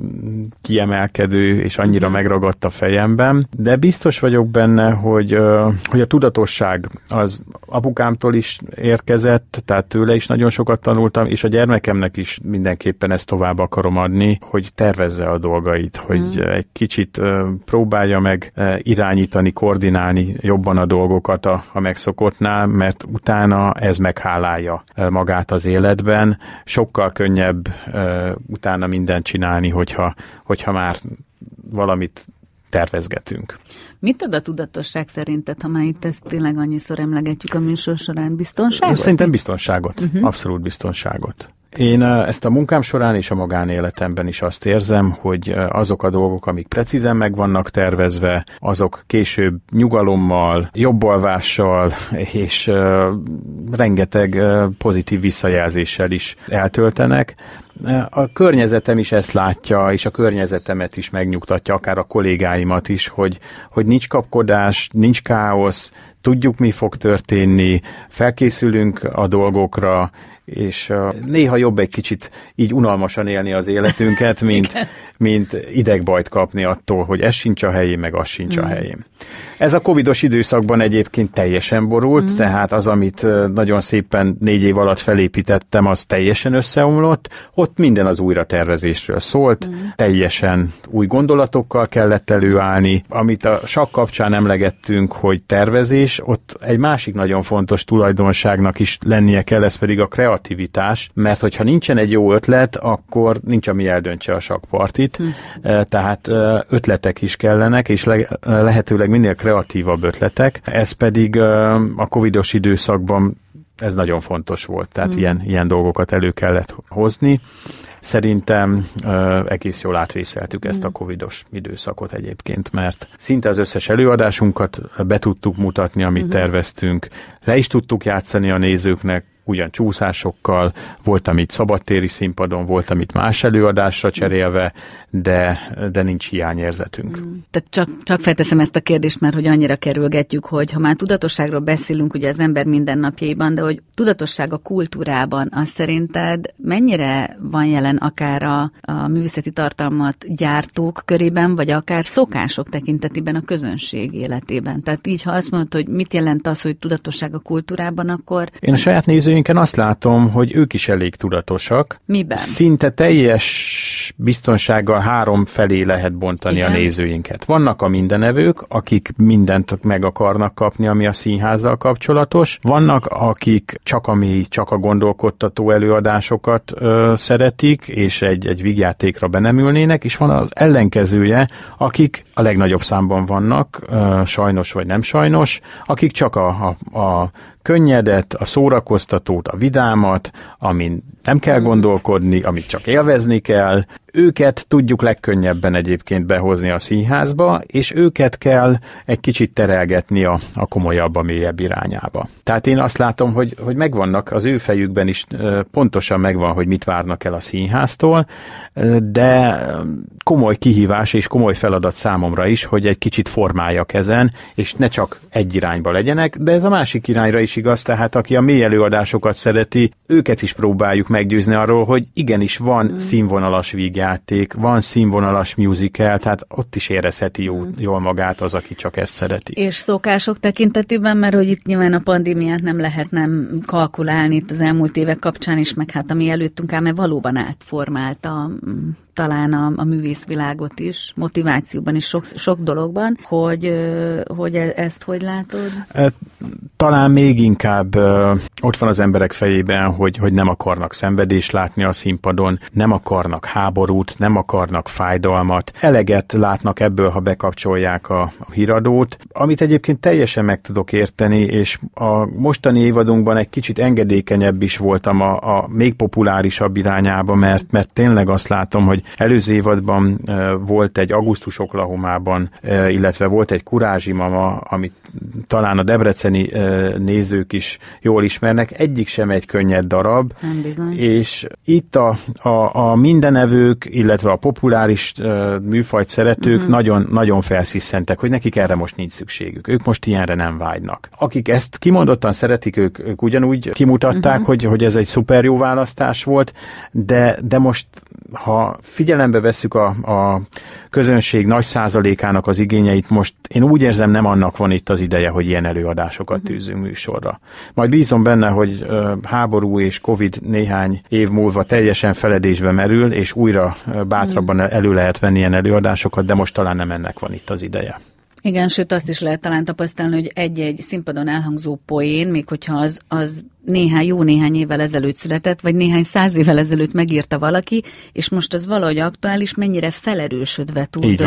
kiemelkedő és annyira Mhm. megragadt a fejemben, de biztos vagyok benne, hogy, hogy a tudatosság az apukámtól is érkezett, tehát tőle is nagyon sokat tanultam, és a gyermekemnek is mindenképpen ezt tovább akarom adni, hogy tervezze a dolgait, hogy egy kicsit próbálja meg irányítani, koordinálni jobban a dolgokat a, a megszokottnál, mert utána ez meghálálja magát az életben. Sokkal könnyebb utána mindent csinálni, hogyha, hogyha már valamit tervezgetünk. Mit ad a tudatosság szerinted, ha már itt ezt tényleg annyiszor emlegetjük a műsor során? Biztonságot? Szerintem biztonságot, uh-huh. abszolút biztonságot. Én ezt a munkám során és a magánéletemben is azt érzem, hogy azok a dolgok, amik precízen meg vannak tervezve, azok később nyugalommal, jobbalvással és uh, rengeteg pozitív visszajelzéssel is eltöltenek. A környezetem is ezt látja, és a környezetemet is megnyugtatja, akár a kollégáimat is, hogy, hogy nincs kapkodás, nincs káosz, tudjuk, mi fog történni, felkészülünk a dolgokra, és uh, néha jobb egy kicsit így unalmasan élni az életünket, mint, mint idegbajt kapni attól, hogy ez sincs a helyén, meg az sincs mm. a helyén. Ez a covidos időszakban egyébként teljesen borult, mm. tehát az, amit nagyon szépen négy év alatt felépítettem, az teljesen összeomlott. Ott minden az újratervezésről szólt, mm. teljesen új gondolatokkal kellett előállni. Amit a sak kapcsán emlegettünk, hogy tervezés, ott egy másik nagyon fontos tulajdonságnak is lennie kell, ez pedig a kreativitás, mert hogyha nincsen egy jó ötlet, akkor nincs, ami eldöntse a sakpartit, mm. tehát ötletek is kellenek, és le- lehetőleg minél kreatívabb ötletek, ez pedig a covidos időszakban ez nagyon fontos volt, tehát mm. ilyen, ilyen dolgokat elő kellett hozni. Szerintem uh, egész jól átvészeltük ezt a mm. covidos időszakot egyébként, mert szinte az összes előadásunkat be tudtuk mutatni, amit mm-hmm. terveztünk, le is tudtuk játszani a nézőknek, ugyan csúszásokkal, volt, amit szabadtéri színpadon, volt, amit más előadásra cserélve, de, de nincs hiányérzetünk. Mm. Tehát csak, csak felteszem ezt a kérdést, mert hogy annyira kerülgetjük, hogy ha már tudatosságról beszélünk ugye az ember mindennapjaiban, de hogy tudatosság a kultúrában, az szerinted mennyire van jelen akár a, a művészeti tartalmat gyártók körében, vagy akár szokások tekintetében a közönség életében? Tehát így, ha azt mondod, hogy mit jelent az, hogy tudatosság a kultúrában, akkor... Én a saját nézőinken azt látom, hogy ők is elég tudatosak. Miben? Szinte teljes biztonsággal három felé lehet bontani Igen. a nézőinket. Vannak a mindenevők, akik mindent meg akarnak kapni, ami a színházzal kapcsolatos. Vannak, akik csak ami csak a gondolkodtató előadásokat ö, szeretik, és egy, egy vigyátékra benemülnének, és van az ellenkezője, akik a legnagyobb számban vannak, sajnos vagy nem sajnos, akik csak a, a, a könnyedet, a szórakoztatót, a vidámat, amin nem kell gondolkodni, amit csak élvezni kell. Őket tudjuk legkönnyebben egyébként behozni a színházba, és őket kell egy kicsit terelgetni a, a komolyabb, a mélyebb irányába. Tehát én azt látom, hogy, hogy megvannak az ő fejükben is pontosan megvan, hogy mit várnak el a színháztól, de komoly kihívás és komoly feladat számomra is, hogy egy kicsit formáljak ezen, és ne csak egy irányba legyenek, de ez a másik irányra is igaz, tehát aki a mély előadásokat szereti, őket is próbáljuk meggyőzni arról, hogy igenis van mm. színvonalas vígjáték, van színvonalas musical, tehát ott is érezheti jó, mm. jól magát az, aki csak ezt szereti. És szokások tekintetében, mert hogy itt nyilván a pandémiát nem lehet nem kalkulálni itt az elmúlt évek kapcsán is, meg hát ami előttünk áll, mert valóban átformálta mm, talán a, a művészvilágot is, motivációban is, sok, sok dologban, hogy, hogy e, ezt hogy látod? Talán még inkább ott van az emberek fejében, hogy, hogy nem akarnak szenvedést látni a színpadon, nem akarnak háborút, nem akarnak fájdalmat, eleget látnak ebből, ha bekapcsolják a, a híradót, amit egyébként teljesen meg tudok érteni, és a mostani évadunkban egy kicsit engedékenyebb is voltam a, a még populárisabb irányába, mert, mert tényleg azt látom, hogy előző évadban volt egy augusztus Oklahomában, illetve volt egy Kurázsi Mama, amit talán a debreceni nézők is jól ismernek, egyik sem egy könnyed darab, és itt a, a, a mindenevők, illetve a populáris műfajt szeretők uh-huh. nagyon, nagyon felsziszentek, hogy nekik erre most nincs szükségük. Ők most ilyenre nem vágynak. Akik ezt kimondottan szeretik, ők, ők ugyanúgy kimutatták, uh-huh. hogy, hogy ez egy szuper jó választás volt, de, de most ha figyelembe vesszük a, a közönség nagy százalékának az igényeit, most én úgy érzem, nem annak van itt az ideje, hogy ilyen előadásokat uh-huh. tűzünk műsorra. Majd bízom benne, hogy háború és Covid néhány év múlva teljesen feledésbe merül, és újra bátrabban uh-huh. elő lehet venni ilyen előadásokat, de most talán nem ennek van itt az ideje. Igen, sőt azt is lehet talán tapasztalni, hogy egy-egy színpadon elhangzó poén, még hogyha az, az néhány, jó néhány évvel ezelőtt született, vagy néhány száz évvel ezelőtt megírta valaki, és most az valahogy aktuális, mennyire felerősödve tud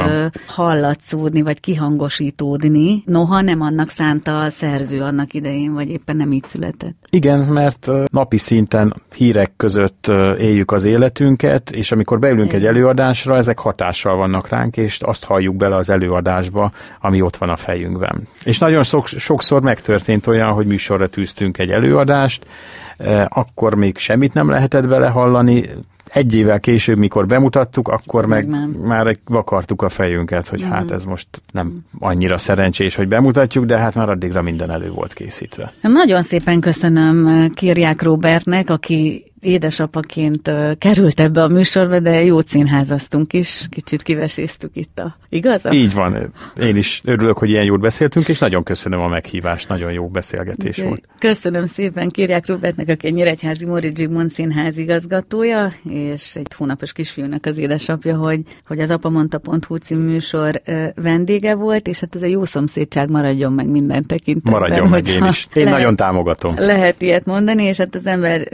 hallatszódni, vagy kihangosítódni, noha nem annak szánta a szerző annak idején, vagy éppen nem így született. Igen, mert napi szinten hírek között éljük az életünket, és amikor beülünk Igen. egy előadásra, ezek hatással vannak ránk, és azt halljuk bele az előadásba, ami ott van a fejünkben. És nagyon sok, sokszor megtörtént olyan, hogy műsorra tűztünk egy előadást, akkor még semmit nem lehetett bele hallani, egy évvel később, mikor bemutattuk, akkor meg, meg már vakartuk a fejünket, hogy mm. hát ez most nem annyira szerencsés, hogy bemutatjuk, de hát már addigra minden elő volt készítve. Nagyon szépen köszönöm Kérják Robertnek, aki édesapaként került ebbe a műsorba, de jó színházaztunk is, kicsit kiveséztük itt a igaz? Így van. Én is örülök, hogy ilyen jót beszéltünk, és nagyon köszönöm a meghívást, nagyon jó beszélgetés okay. volt. Köszönöm szépen Kírják Robertnek, aki a Nyíregyházi Mori Zsigmond színház igazgatója, és egy hónapos kisfiúnak az édesapja, hogy, hogy az apamondta.hu című műsor vendége volt, és hát ez a jó szomszédság maradjon meg minden tekintetben. Maradjon meg én is. Én lehet, nagyon támogatom. Lehet ilyet mondani, és hát az ember,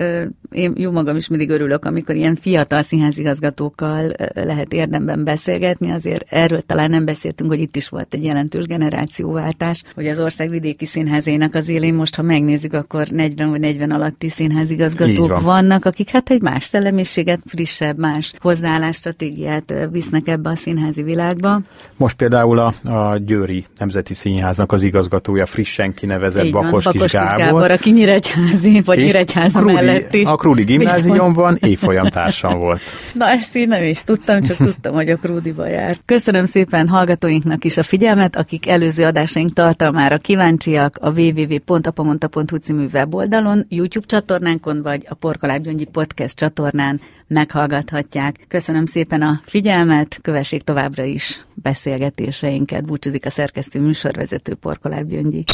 én jó magam is mindig örülök, amikor ilyen fiatal színházigazgatókkal lehet érdemben beszélgetni, azért erről talán nem beszéltünk, hogy itt is volt egy jelentős generációváltás, hogy az ország vidéki színházének az élén most, ha megnézzük, akkor 40 vagy 40 alatti színházigazgatók van. vannak, akik hát egy más szellemiséget, frissebb, más hozzáállás stratégiát visznek ebbe a színházi világba. Most például a, a Győri Nemzeti Színháznak az igazgatója frissen kinevezett Bakos, Bakos Kis Gábor. Gábor, aki Nyíregyházi, vagy Nyíregyháza melletti. A Krudi gimnáziumban évfolyam társam volt. Na ezt én nem is tudtam, csak tudtam, hogy a Krúdiba jár. Köszönöm szépen hallgatóinknak is a figyelmet, akik előző adásaink tartalmára kíváncsiak a www.apamonta.hu című weboldalon, YouTube csatornánkon vagy a Porkoláb Gyöngyi Podcast csatornán meghallgathatják. Köszönöm szépen a figyelmet, kövessék továbbra is beszélgetéseinket. Búcsúzik a szerkesztő műsorvezető Porkoláb Gyöngyi.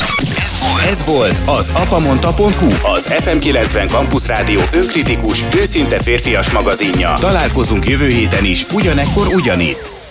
Ez volt az apamonta.hu, az FM90 Campus Rádió önkritikus, őszinte férfias magazinja. Találkozunk jövő héten is, ugyanekkor ugyanitt.